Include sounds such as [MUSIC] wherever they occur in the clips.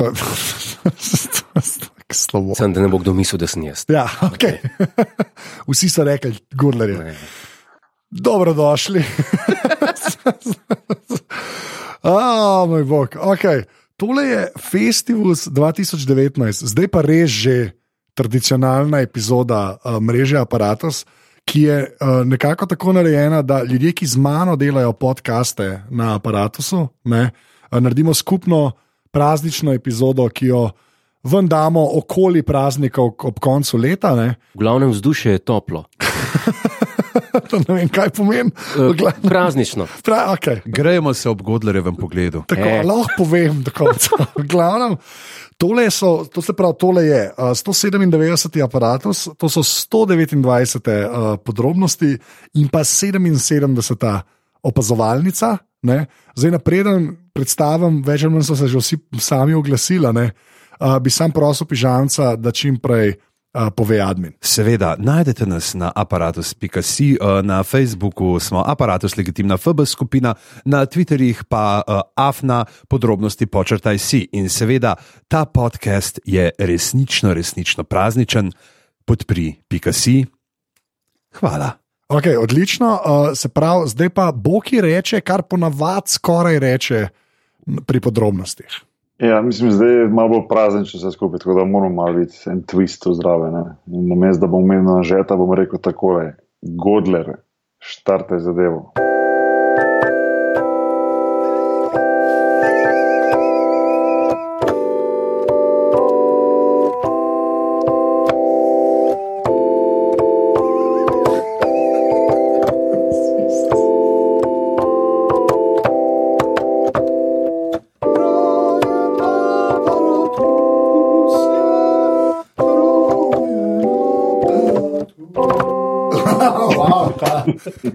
To, [LAUGHS] to, slovo. Sem, da ne bo kdo mislil, da sem jaz. Ja, okay. [LAUGHS] Vsi so rekli, gurlerje. Ne. Dobrodošli. [LAUGHS] oh, moj bog. Okay. Tole je Festival 2019, zdaj pa res že tradicionalna epizoda uh, mreže Apparatus, ki je uh, nekako tako narejena, da ljudje, ki z mano delajo podcaste na Apparatusu, ne, uh, naredimo skupno praznično epizodo, ki jo ven damo okoli praznikov ob koncu leta. Ne. V glavnem vzdušje je toplo, [LAUGHS] To ne vem, kaj pomeni. Eh, V glavnem- praznično. Pra, okay. Grejemo se ob Godlerjevem pogledu. Tako, E. e. lahko povem do konca. [LAUGHS] V Glavnem, tole, so, to se pravi, tole je uh, 197 aparatus, to so 129 uh, podrobnosti in pa 77 opazovalnica. Ne? Zdaj, napreden predstavim, več ali manj so se že vsi sami oglasili, uh, bi sam prosil pižamca, da čim prej uh, pove admin. Seveda, najdete nas na aparatus.si, eh, na Facebooku smo aparatus legitimna FB skupina, na Twitterjih pa uh, afna podrobnosti počrtaj si. In seveda, ta podcast je resnično, resnično prazničen. Podpri.si. Hvala. Okay, odlično, uh, se pravi, zdaj pa Boki reče, kar ponavadi skoraj reče pri podrobnostih. Ja, mislim, zdaj je malo bolj prazen, če se skupaj, tako da moramo malo biti en twist ne. In Na mestu, da bom imel žeta, bom rekel takole: Godler, štarte zadevo.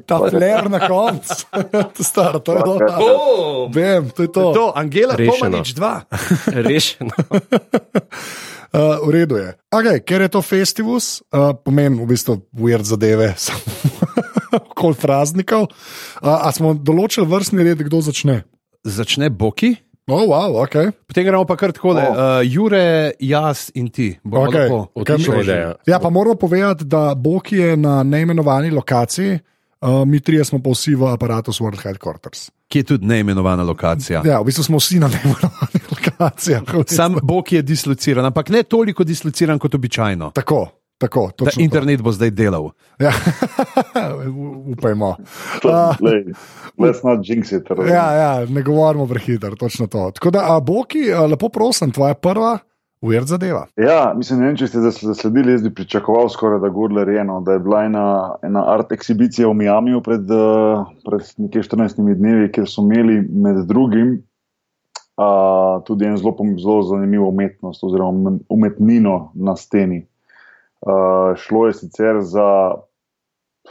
Ta, fler na koncu, [LAUGHS] staro, to je to. Vem, to je to. To, Angela, Rešeno. Pomanič 2. [LAUGHS] [LAUGHS] rešeno. Uh, v redu je. Okay, ker je to festival, uh, pomeni v bistvu weird zadeve, samo okoli praznikov. Uh, a smo določili vrstni red, kdo začne? Začne Boki, Oh, wow, okay. potem gremo pa kar tako. O. Oh. Uh, Jure, jaz in ti. Okay. ideja. Ja, pa moramo povedati, da Bog je na neimenovani lokaciji, uh, mi trije smo pa vsi v aparatu World Headquarters. Ki je tudi neimenovana lokacija. Ja, v bistvu smo vsi na [LAUGHS] v bistvu. Sam Bog je dislociran, ampak ne toliko dislociran kot običajno. Tako, tako. Ta točno to. internet bo zdaj delal. Ja. [LAUGHS] Upajmo. Uh, Let's not jinx it. Ja, ja, ne govorimo prehiter, točno to. Tako da, a, Boki, lepo prosim, tvoja prva ujer zadeva. Ja, mislim, ne vem, če ste zas- zasledili, jaz bi pričakoval skoraj, da Godler je eno, da je bila ena, ena art ekshibicija v Miamiju pred, uh, pred nekaj 14 dnevi, kjer so imeli med drugim uh, tudi en zelo, zelo zanimivo umetnost oziroma um- umetnino na steni. Uh, šlo je sicer za,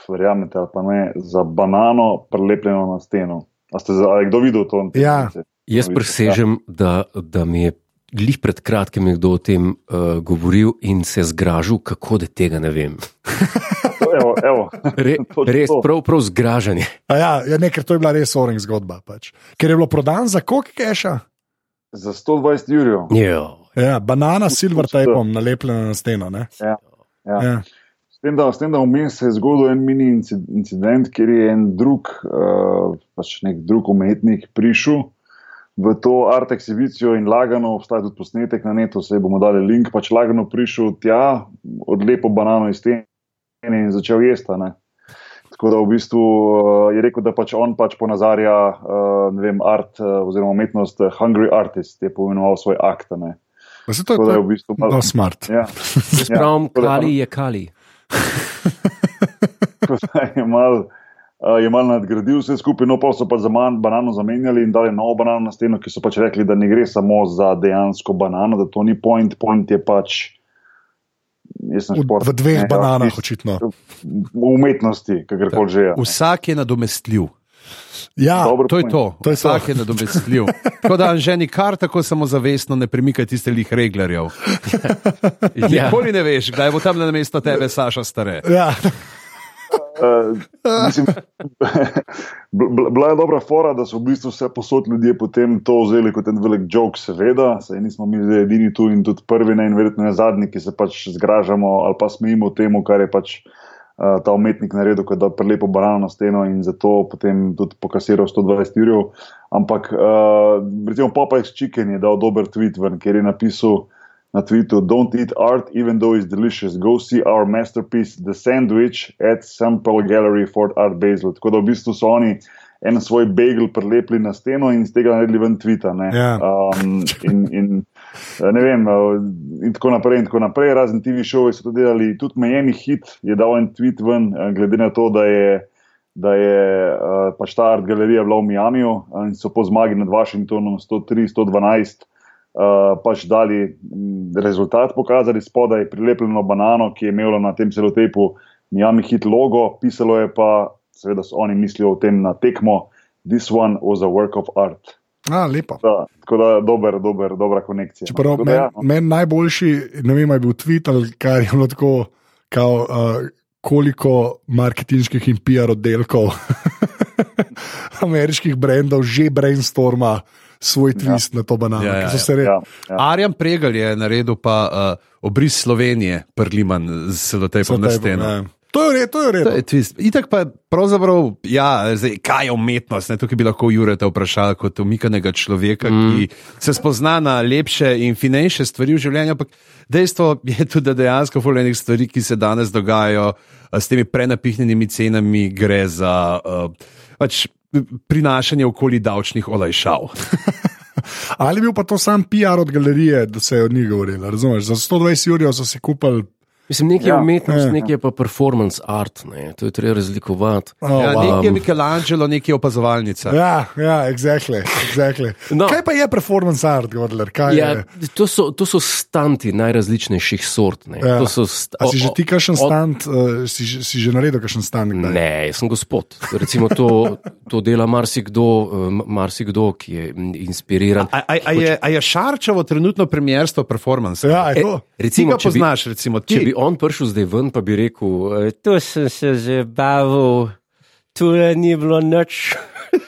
verjamete ali pa ne, za banano prelepljeno na steno. A ste za, a je kdo videl to? Ja. Jaz presežem, da, da mi je glih pred kratkim nekdo o tem uh, govoril in se zgražal, kako da tega ne vem. Evo, evo. Re, [LAUGHS] Točno res, to. prav, prav zgražanje. A Ja, ja ne, ker to je bila res oring zgodba. Pač. Ker je bilo prodan za koliko keša? Za 120 jurjev. Jo. Ja, banana s silver tapom nalepljena na steno. Ne? Ja. Ja. S tem, da, s tem, da vmes se je zgodil en mini inci- incident, kjer je en drug, uh, pač nek drug umetnik prišel v to art ekshibicijo in lagano, obstaja tudi posnetek na netu, se bomo dali link, pač lagano prišel tja, odlepo banano iz stene in začel jesti. Tako da v bistvu uh, je rekel, da pač on pač ponazarja ne vem, art uh, oziroma umetnost Hungry Artist, je poimenoval svoj akt. ne. Pa se to Tako je je v bistvu to smart. Ja. Jaz pravim, tako da- kali je kali. [LAUGHS] [LAUGHS] Tako da je mal, uh, je mal nadgradil vse skupaj, no pa so pa za manj banano zamenjali in dali novo banano na steno, ki so pač rekli, da ne gre samo za dejansko banano, da to ni point, point je pač. sem V, šport, v dveh ne, ja, bananah, tisto- očitno. V umetnosti, kakorkoli že je. Vsak je nadomestljiv. Ja, Dobro To je to. To je to. Vsak je nadomestljiv. Tako da že nikar tako samozavestno ne premikaj tistih lih reglerjev. Ja. [LAUGHS] Nikoli ne veš, kdaj bo tam na mesto tebe Saša stare. ja. Uh, [LAUGHS] bl- bila je dobra fora, da so v bistvu vse posod ljudje potem to vzeli kot en velik jok, seveda, saj nismo mi edini tu in tudi prvi ne in verjetno ne zadnji, ki se pač zgražamo ali pa smejimo temu, kar je pač uh, ta umetnik naredil, kot da prelepo banano na steno in zato potem tudi pokasiral 120 jurjev. Ampak, uh, recimo, Popeye Chicken je dal dober tweet, ven, kjer je napisal na Twitteru: Don't eat art, even though it's delicious. Go see our masterpiece, The Sandwich, at Sample Gallery, Fort Art Basel. Tako da v bistvu so oni en svoj bagel prelepili na steno in iz tega naredili ven tvita. ne. Ja. Um, in, in, eh, ne vem, uh, in tako naprej, in tako naprej. Razen TV šovi so to delali. Tudi Miami Hit je dal en tweet ven, eh, glede na to, da je. Da je uh, pač ta art galerija bila v Miamiju in so po zmagi nad Washingtonom 103-112 uh, pač dali mm, rezultat, pokazali spodaj prilepljeno banano, ki je imela na tem celotepu Miami Hit logo, pisalo je pa, seveda so oni mislili o tem na tekmo, This one was a work of art. A, lepo. Da, tako da dober, dober, dobra konekcija. Čeprav meni ja, no. men najboljši, ne vem, je bil tweet ali kar je bilo tako, kao, uh, koliko marketinških in PR oddelkov [LAUGHS] ameriških brendov že brainstorma svoj twist ja. na to banano. Ja, ja, se re- ja, ja. Arjan Pregal je naredil pa uh, obris Slovenije, prliman z selotejpom na steno. ja. To je v redu, to je twist. Itak pa pravzaprav, ja, zdaj, kaj je umetnost? Ne? Tukaj bi lahko Jureta vprašal kot umikanega človeka, mm. ki se spozna na lepše in finejše stvari v življenju. Ampak dejstvo je tudi, da dejansko voljenih stvari, ki se danes dogajajo a, s temi prenapihnjenimi cenami, gre za uh, pač, prinašanje okoli davčnih olajšav. [LAUGHS] Ali je bil pa to sam PR od galerije, da se je od njih govorilo? Razumeš? Za 120 jurjev so se kupili. Mislim, nekaj je Ja. umetnost, Ja. nekaj je pa performance art, ne? to je treba razlikovati. Oh, Ja, wow. nekje je Michelangelo, nekje je opazovalnica. Ja, ja, exactly, exactly. No. Kaj pa je performance art, Gordler? Kaj Ja, je? to, so, to so stanti najrazličnejših sort. ne. Ja. To so st- A si že o- ti kakšen od- stand, uh, si, že- si že naredil kakšen stand? kdaj? Ne, jaz sem gospod. Recimo to, to dela marsikdo, eh, marsikdo, ki je inspiriran. A, a, a, je, a je Šarčevo trenutno premjerstvo performance? Ja, je to. Ti Recimo, ga če bi, poznaš, recimo ti. če bi on prišel zdaj ven, pa bi rekel: "E, Tu sem se že bavil, tu ni bilo nič. [LAUGHS]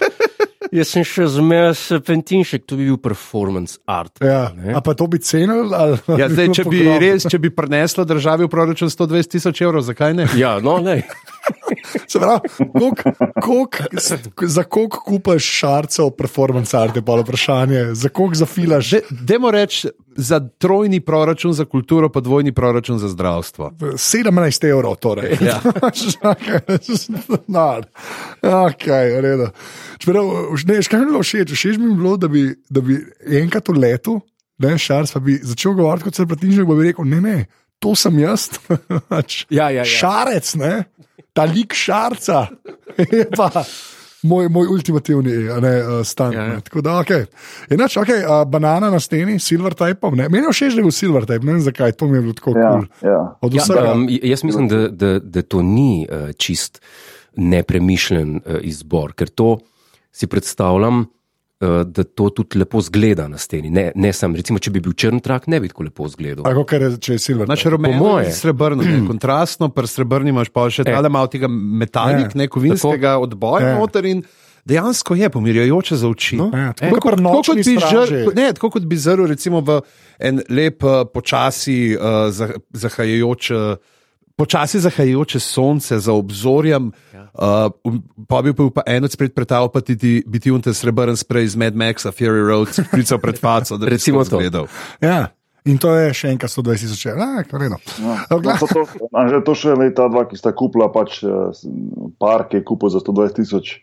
Jaz sem še zmeraj serpentinšek, to bi bil performance art. Ja. ne. A pa to bi cenil? Ali, Ja, zdaj, če bi pogrob? res, če bi prineslo državi v proračun 120 tisoč evrov, zakaj ne? Ja, no, ne. [LAUGHS] Se pravi, kolik, kolik, za koliko kupaš šarcev performance art, je pa vprašanje, za koliko zafilaš. Že, dajmo reči, za trojni proračun za kulturo, pa dvojni proračun za zdravstvo. 17 evrov, torej. Ja. [LAUGHS] no, ok, redo. Čeprav, ne, škaj mi je bilo všeč? Všeč mi je bilo, da bi, da bi enkrat v letu, ne, šarc, pa bi začel govoriti kot se pa bi rekel, ne, ne, to sem jaz. [LAUGHS] Pač Ja, ja, ja. Šarec, ne, ta lik šarca. [LAUGHS] je pa Moj, moj ultimativni ne, uh, stan. Ja, Ja, ja. ja. Tako da, ok. Inač, okay uh, banana na steni, silver type. Meni je všeč, da je bil silver type, ne vem zakaj, to mi je bilo tako Ja, kul. ja. Od Ja, vsega. um, jaz mislim, da, da, da to ni uh, čist nepremišljen uh, izbor, ker to si predstavljam, da to tudi lepo zgleda na steni. Ne, ne sam, recimo, če bi bil črn trak, ne bi tako lepo zgledal. Tako, ker je, če je silver. Znači, type. rumeno Po moje. in srebrno, ne, [CLEARS THROAT] kontrastno, pri srebrni imaš pa še E. tale malo tega metalik, Ja. ne kovinskega odboja Ja. noter in dejansko je pomirjajoče za oči. No. Ja, tako E, pri tako kot nočni bi žr- ne, tako kot bi zrl recimo v en lep, eh, počasi uh, zahajajoč. Uh, Počasi zahajajoče sonce za obzorjem, uh, pa bi bil pa en od spred pretavil, pa ti ti- bi ti unte srebrn sprej iz Mad Maxa, Fury Road, sprical pred faco, da bi Recimo skozi to. gledal. Ja. In to je še enkrat 120 tisoč evrov. Ja, redno. No, glej. to, še leta dva, ki sta kupila pač, eh, s- par, ki je kupil za 120 tisoč.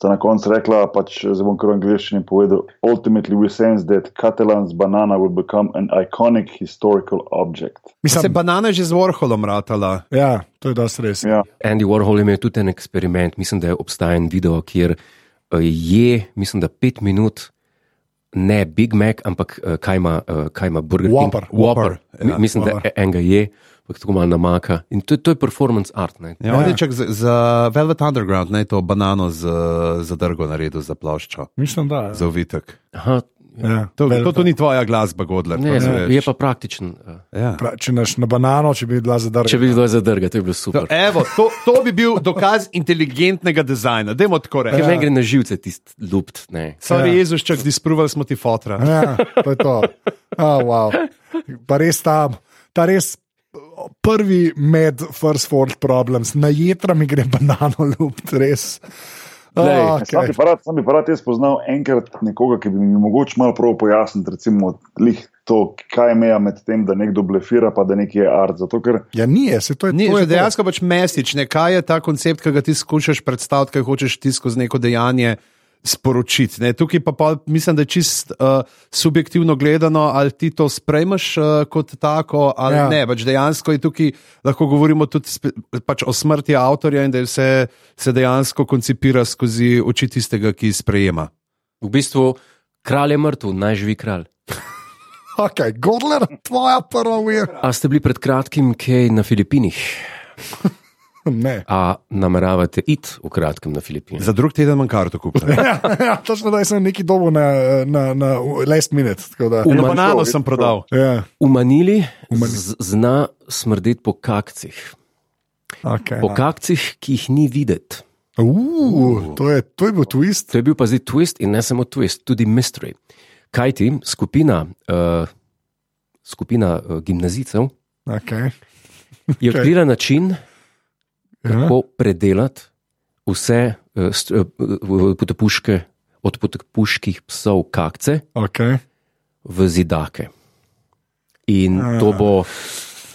Sta na koncu rekla, pač zdaj bom kar v angliščini povedal: Ultimately, we sense that Catalan's banana will become an iconic historical object. Se Mislim, banana je že z Warholom ratala. ja, to je dosti res. Ja, Andy Warhol je imel tudi en eksperiment, mislim, da je obstaja en video, kjer uh, je, mislim, da pet minut. Ne Big Mac, ampak uh, kaj ima, uh, kaj ima Burger Whopper. King? Whopper. Whopper, ja, Mi- Mislim, da Whopper. e- enega je, ampak tako malo namaka. In to, to je performance art. Ne? Ja, on je čak za, za Velvet Underground, ne to banano z, za drgo naredil za ploščo, Mislim, da. za uvitek. Aha, Ja. To, to, to ni tvoja glasba, Godler. Ne, to ja, veš. je pa praktičen. eh. Ja. Pra, če naš na banano, če bi bila zadrga. Če bi bilo zadrga, to je bilo super. Evo, to, to bi bil dokaz inteligentnega dizajna. Dajmo tako Ker reči. meni gre na živce tisti lupt. ne. Sorry, Ja. ja. Jezus, čak disproval smo ti fotra. Ja, to je to. Oh, wow. Pa res ta, ta res prvi med First World Problems, na jedra mi gre banano lupt, res. Glej, Oh, Sam bi okay. pa rad, sam bi pa rad jaz spoznal enkrat nekoga, ki bi mi mogoče malo prav pojasnil, recimo, lih to, kaj je meja med tem, da nekdo blefira, pa da nekaj je art. Zato, ker Ja, ni, se to je, Ni, to je dejansko pač mesič, ne kaj je ta koncept, ki ga ti skušaš predstaviti, kaj hočeš ti skozi neko dejanje sporočiti. Ne. Tukaj pa, pa mislim, da je čist uh, subjektivno gledano, ali ti to sprejmeš uh, kot tako, ali Ja. ne. Pač dejansko je tukaj lahko govorimo tudi spe, pač o smrti avtorja in da vse se dejansko koncipira skozi oči tistega, ki sprejema. V bistvu kralj je mrtev, naj živi kralj. [LAUGHS] Okay, Godler, tvoja prva uvir. A ste bili pred kratkim kaj na Filipinih? [LAUGHS] [LAUGHS] Ne. A nameravate iti v kratkem na Filipine? Za drug teden manj karto kupiti. [LAUGHS] Ja, točno da sem neki dobo na, na, na last minute. tako Da, Eno Uman- banano sem prodal. ja, V Manili z- zna smrdeti po kakcih. okay. Po kakcih, ki jih ni videti. uh, to, je, to je bil twist. To je bil pa zdaj twist in ne samo twist, tudi mystery. Kaj ti skupina, uh, skupina uh, gimnazijcev Okay. je odkrila način, Ja. Kako predelati vse uh, st- uh, potepuške, od potepuških psov kakce Okay. v zidake. In to bo,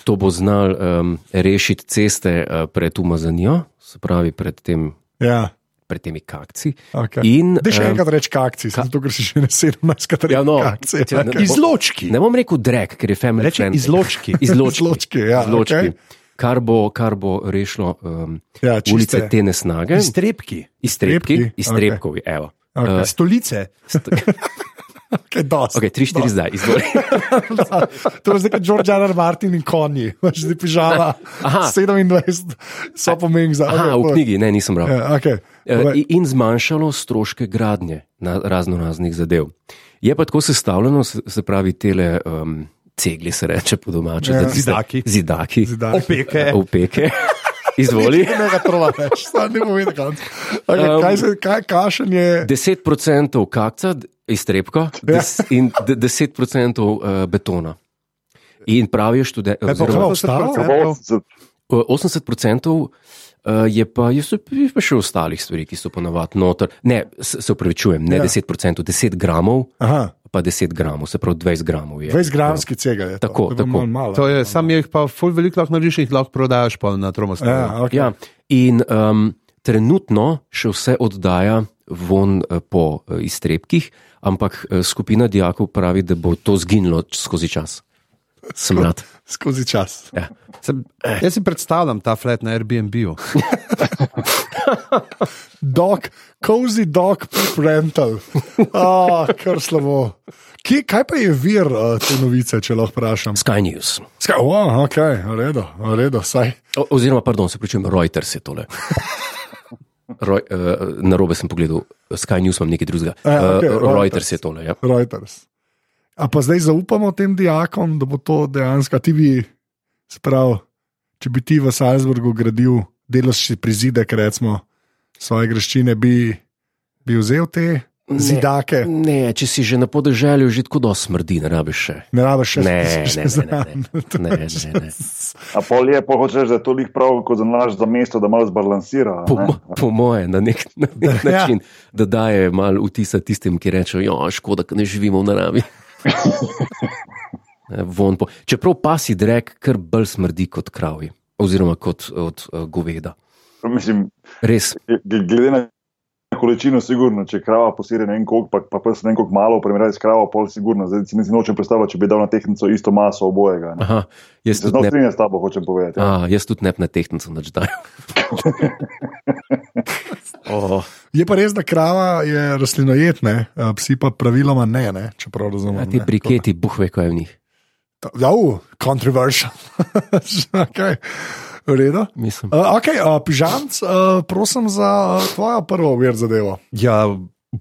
to bo znal um, rešiti ceste uh, pred umazanijo, se pravi pred, tem, Ja, pred temi kakci. okay. In, Da še em, enkrat reči kakci, ka zato ker si že na 17 krat Ja, no. kakci. Ja, ne- Okay. Izločki. Ne bom rekel drek, ker je friendly. izločki. Izločki. Izločki, ja, Izločki. okej. Kar, bo, kar bo rešilo um, Ja, čiste. ulice te nesnage, Iztrebki. iztrebki, iztrebkovi. Okay. Okay. Uh, Stolice. [LAUGHS] Okay, dosti. ok, tri, štiri zdaj, izvoli. [LAUGHS] To je zdaj kot George R. R. Martin in konji, imaš zdaj pižama. Aha. 27 so pomembni za Aha, v knjigi, ne, nisem bral. Ja, okay. Uh, in zmanjšalo stroške gradnje na razno raznih zadev. Je pa tako sestavljeno, se, se pravi, tele um, cegli, se reče po domače, Ja. Zidaki. Zidaki, Zidaki. Opeke. opeke. [LAUGHS] Izvoli. Ne ga trova več, [LAUGHS] stvar ne vedel. Okay, Um, kaj, se, kaj kašen je? 10% kakca, iztrebka, des, in de- 10% uh, betona. In pravijo študenti, Kaj oziroma prav ostalo? Kako- uh, 80% uh, je pa, je pa še ostalih stvari, ki so ponavadi noter. Ne, se, upravičujem, ne Ja. ja. 10%, 10 gramov, Aha, pa 10 gramov, se pravi 20 gramov je. 20 gramski cega je. To, Tako, to je tako. malo malo. To je, sam jih pa ful veliko lahko narediš in jih lahko prodajaš pa na tromostu. Ja, okay. Ja, in um, trenutno še vse oddaja von uh, po uh, iztrebkih, ampak uh, skupina dijakov pravi, da bo to zginilo skozi čas. Sem mlad. Skozi čas. Ja. Sem, jaz si predstavljam ta flat na Airbnb-u. Dog, cozy dog rental. Oh, kar slabo. Kje, kaj pa je vir uh, te novice, če lahko vprašam? Sky News. Skaj, oh, ok, v redu, saj. O, oziroma, pardon, se pričujem, Reuters je tole. [LAUGHS] Roj, uh, na robe sem pogledal, Sky News imam nekaj drugega. Ja, okej, uh, Reuters. Reuters je tole. Ja. Reuters. A pa zdaj zaupamo tem dijakom, da bo to dejansko, a ti bi, sprav, če bi ti v Salzburgu gradil delošči prizidek, recimo, svoje greščine, bi, bi vzel te zidake. Ne, če si že na podeželju, že tako dosti smrdi, ne rabiš še. Ne rabiš še Ne, še ne, ne, ne, ne, ne, ne, ne. A pol je, pa hočeš, da je to lih prav, kot za naš za mesto, da malo zbalansira. a Po, ne? po moje, na nek, na nek Ja. način, da daje malo vtisa tistim, ki rečejo, da je škoda, da ne živimo v naravi. [LAUGHS] Ne, von Po, čeprav pasi drek, kar bolj smrdi kot kravi, oziroma kot od uh, goveda. Mislim, Res. gl- glede na količino, sigurno, če krava posire ne vem koliko, pa, pa pes ne vem koliko malo, primerjavi s kravo, pol sigurno. Zdaj si nisi nočem predstavljati, če bi dal na tehnico isto maso obojega. ne. Aha, jaz Se zelo ne, s tabo, hočem povedati. Ja. a, jaz tudi ne na tehtnico nič dajem. [LAUGHS] oh, Je pa res, da krava je rastlinojedna, psi pa praviloma ne, ne če prav razumem. a ti briketi, buh ve, kaj je v njih. Ja, uh, controversial. [LAUGHS] okay. V redu. Mislim. Uh, okay, uh, Pižamc, uh, prosim za uh, tvojo prvo vir zadevo. Ja,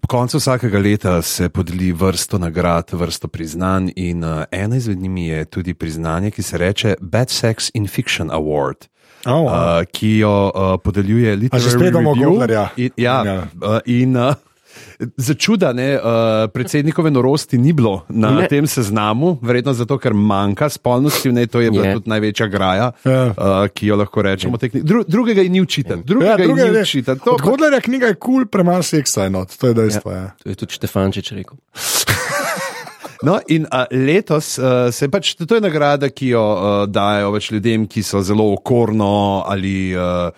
Po koncu vsakega leta se podeli vrsto nagrad, vrsto priznanj, in uh, ena izmed njimi je tudi priznanje, ki se imenuje Bad Sex in Fiction Award. Oh, Uh, ki jo uh, podeljuje Literary spet imamo Review. In, ja, Ja. uh, in uh, [LAUGHS] za čuda, ne, uh, predsednikove norosti ni bilo na Ne. tem seznamu, verjetno zato, ker manjka spolnosti, ne, to je bila Je. tudi največja graja, Ja. uh, ki jo lahko rečemo. Dru, drugega ni učitati, drugega Ja, ja, druga ni je- učitati. Od Godlerja knjiga je kul, cool, premalo seksa je not, to je dejstvo. Ja. To je tudi Štefančič rekel. [LAUGHS] No, in uh, letos uh, se pač to je nagrada, ki jo uh, dajo več ljudem, ki so zelo okorno ali uh,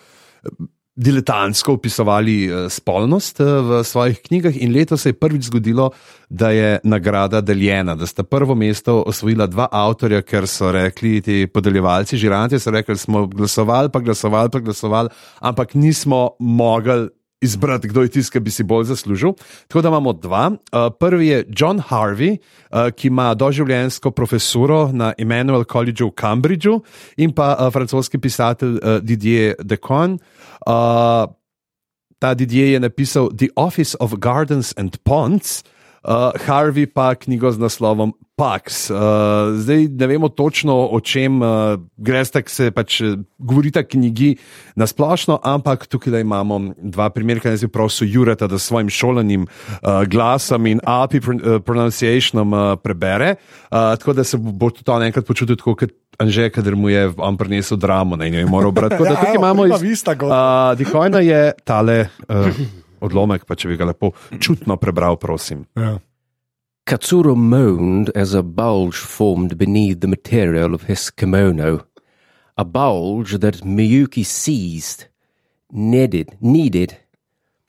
diletantsko opisovali uh, spolnost uh, v svojih knjigah. In letos se je prvič zgodilo, da je nagrada deljena, da sta prvo mesto osvojila dva avtorja, ker so rekli ti podeljevalci, žiranti so rekli, smo glasovali, pa glasovali, pa glasovali, ampak nismo mogli izbrati, kdo je tisti, ki bi si bolj zaslužil. Tako da imamo dva. Uh, prvi je John Harvey, uh, ki ima doživljenjsko profesuro na Emmanuel College v Cambridgeu, in pa uh, francoski pisatelj uh, Didier Decon. Uh, ta Didier je napisal The Office of Gardens and Ponds. Uh, Harvey pa knjigo z naslovom Pax. Uh, zdaj ne vemo točno, o čem uh, gre, tako se pač eh, govorita knjigi na splošno, ampak tukaj imamo dva ki se prav so Jureta, da s svojim šolanim uh, glasom in API pr uh, pronunciationom uh, prebere. Uh, tako da se bo, tudi on enkrat počutil tako, kot Anže, kader mu je on prinesel dramo, ne in jo je moral brati. Tako da Ja, tukaj imamo iz, uh, Dihojna je tale. Uh, Odlomek, pa če bi ga lepo čutno prebral, prosim. Ja. Katsuro moaned as a bulge formed beneath the material of his kimono. A bulge that Miyuki seized, kneaded, kneaded,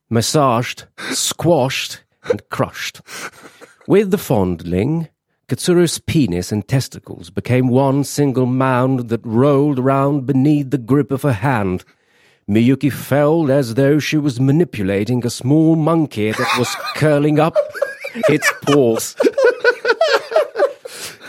massaged, squashed, and crushed. With the fondling, Katsuro's penis and testicles became one single mound that rolled around beneath the grip of her hand. Miyuki felt as though she was manipulating a small monkey that was [LAUGHS] curling up its paws.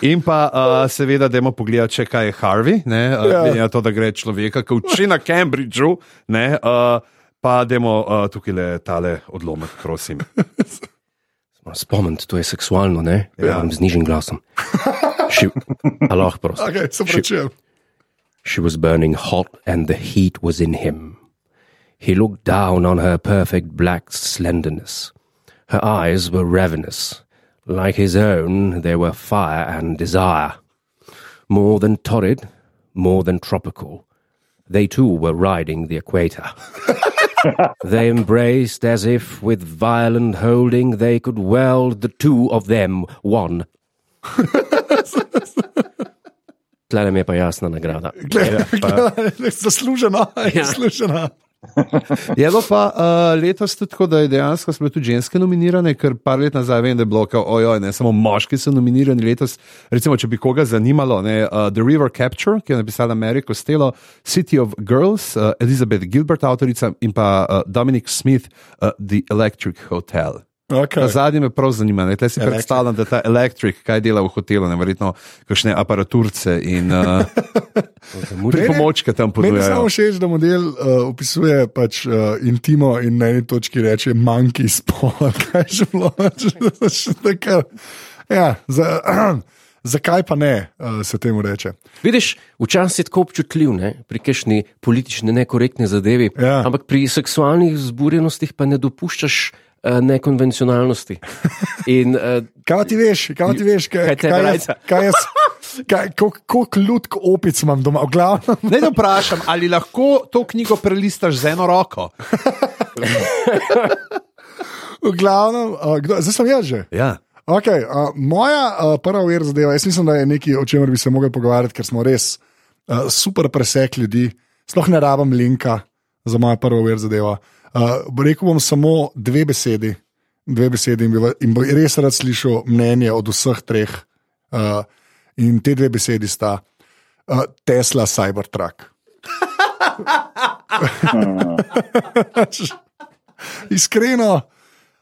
In pa uh, seveda, da imamo pogled, če kaj je Harvey, ne, uh, Ja. glede na to, da gre človeka, ki uči na Cambridgeu, ne, uh, pa demo uh, tukaj le tale odlomek, prosim. [LAUGHS] Moram spomniti, to je seksualno, ne? Ja. Ja. Z nižjim glasom. She, a lahko prosim. Okay, se. She was burning hot and the heat was in him. He looked down on her perfect black slenderness. Her eyes were ravenous. Like his own, they were fire and desire. More than torrid, more than tropical. They too were riding the equator. [LAUGHS] they embraced as if with violent holding they could weld the two of them one. [LAUGHS] Tlele mi je pa jasna nagrada. [LAUGHS] Glej, glej, Zasluženo, [LAUGHS] Ja. zasluženo. [LAUGHS] Je bilo pa uh, letos tudi tako, da je dejansko smo bile tudi ženske nominirane, ker par let nazaj vem, da je bilo, ojoj, ne samo moški so nominirani letos. Recimo, če bi koga zanimalo, ne, uh, The River Capture, ki je napisala Mary Costello, City of Girls, uh, Elizabeth Gilbert, avtorica in pa uh, Dominic Smith, uh, The Electric Hotel. Okay. Na zadnje me prav zanima, ne, tle si Electric. predstavljam, da ta elektrik, kaj dela v hotelu, ne verjetno kakšne aparaturce in uh, [LAUGHS] pomočke tam Meni ponujajo. samo všeč, da model uh, opisuje pač, uh, intimo in na eni točki reče manjki spol. [LAUGHS] Kaj že bilo? [LAUGHS] Ja, za, [CLEARS THROAT] zakaj pa ne, uh, se temu reče. Vidiš, včasih je tako občutljiv ne, pri kakšni politični nekorektni zadevi, Ja. ampak pri seksualnih zburjenostih pa ne dopuščaš uh, nekonvencionalnosti. [LAUGHS] In, uh, Kaj ti veš, kaj ti veš, kaj, Kaj kaj, jaz, kaj jaz, [LAUGHS] kaj, koliko lutk opic imam doma, v glavnem. Ne, da vprašam, ali lahko to knjigo prelistaš z eno roko. [LAUGHS] V glavnem uh, kdo, zdaj sem jaz že. Ja. Okay, uh, moja uh, prva uvir zadeva, jaz mislim, da je nekaj, o čemer bi se mogli pogovarjati, ker smo res uh, super presek ljudi, sploh ne rabim linka za mojo prvo uvir zadeva. Uh, rekel bom samo dve besedi, dve besedi in bi, in bi res rad slišal mnenje od vseh treh. Uh, in te dve besedi sta uh, Tesla Cybertruck. [LAUGHS] [LAUGHS] Iskreno.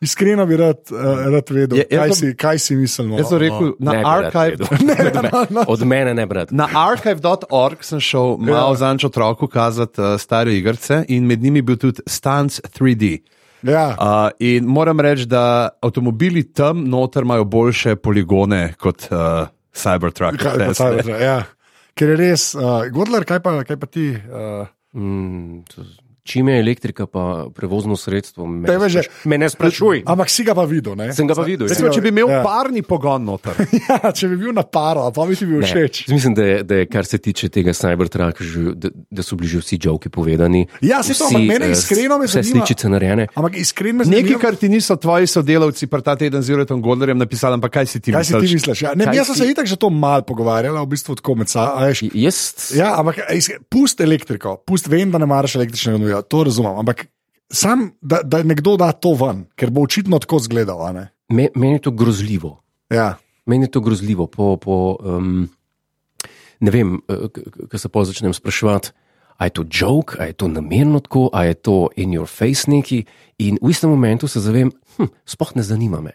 Iskreno bi rad, uh, rad vedel, Je- jaz kaj, bom- si, kaj si mislimo. Jaz sem rekel, na ne bi rad archive. vedel. Od mene ne brat. Na archive.org sem šel malo Ja. ja. za otroku kazati uh, stare igrice in med njimi bil tudi Stance 3D. Ja. Uh, in moram reči, da avtomobili tam noter imajo boljše poligone kot uh, Cybertruck. Kaj, pa. Cybertruck, ja. Ker je res, uh, Godler, kaj pa, kaj pa ti? Uh, Mm, to- čim je elektrika, pa prevozno sredstvo. Me, Tebe že- spraš- me ne sprašuj. ampak si ga pa videl, ne? Sem ga pa videl. Recimo, Ja. če bi imel Ja. parni pogon noter. [LAUGHS] Ja, če bi bil na paro, pa bi ti bil všeč. Mislim, da je, da je, kar se tiče tega Cybertrucka, že- da, da so bili že vsi joki povedani. Ja, saj to, Vsi, ampak mene eh, iskreno me Vse zanima- sličice narejene. Ampak iskreno me zanima, Nekaj, kar ti niso tvoji sodelavci pri ta teden z Juretom Godlerjem napisali, ampak kaj si ti kaj si ti misliš? misliš? Ja? Ne, Kaj jaz sem si- se itak že to mal pogovarjala, v bistvu tako med sabo. Jaz, Ja, ampak pust elektriko, pust, vem, da ne maraš električnega nuja, to razumem. Ampak sam, da, da nekdo da to ven, ker bo očitno tako izgledal. me, meni je to grozljivo. Ja. Meni je to grozljivo. Po, po, um, ne vem, kaj se pa začnem spraševati. A je to joke, a je to namerno tako, a je to in your face neki. In v istem momentu se zavem, hm, sploh ne zanima me.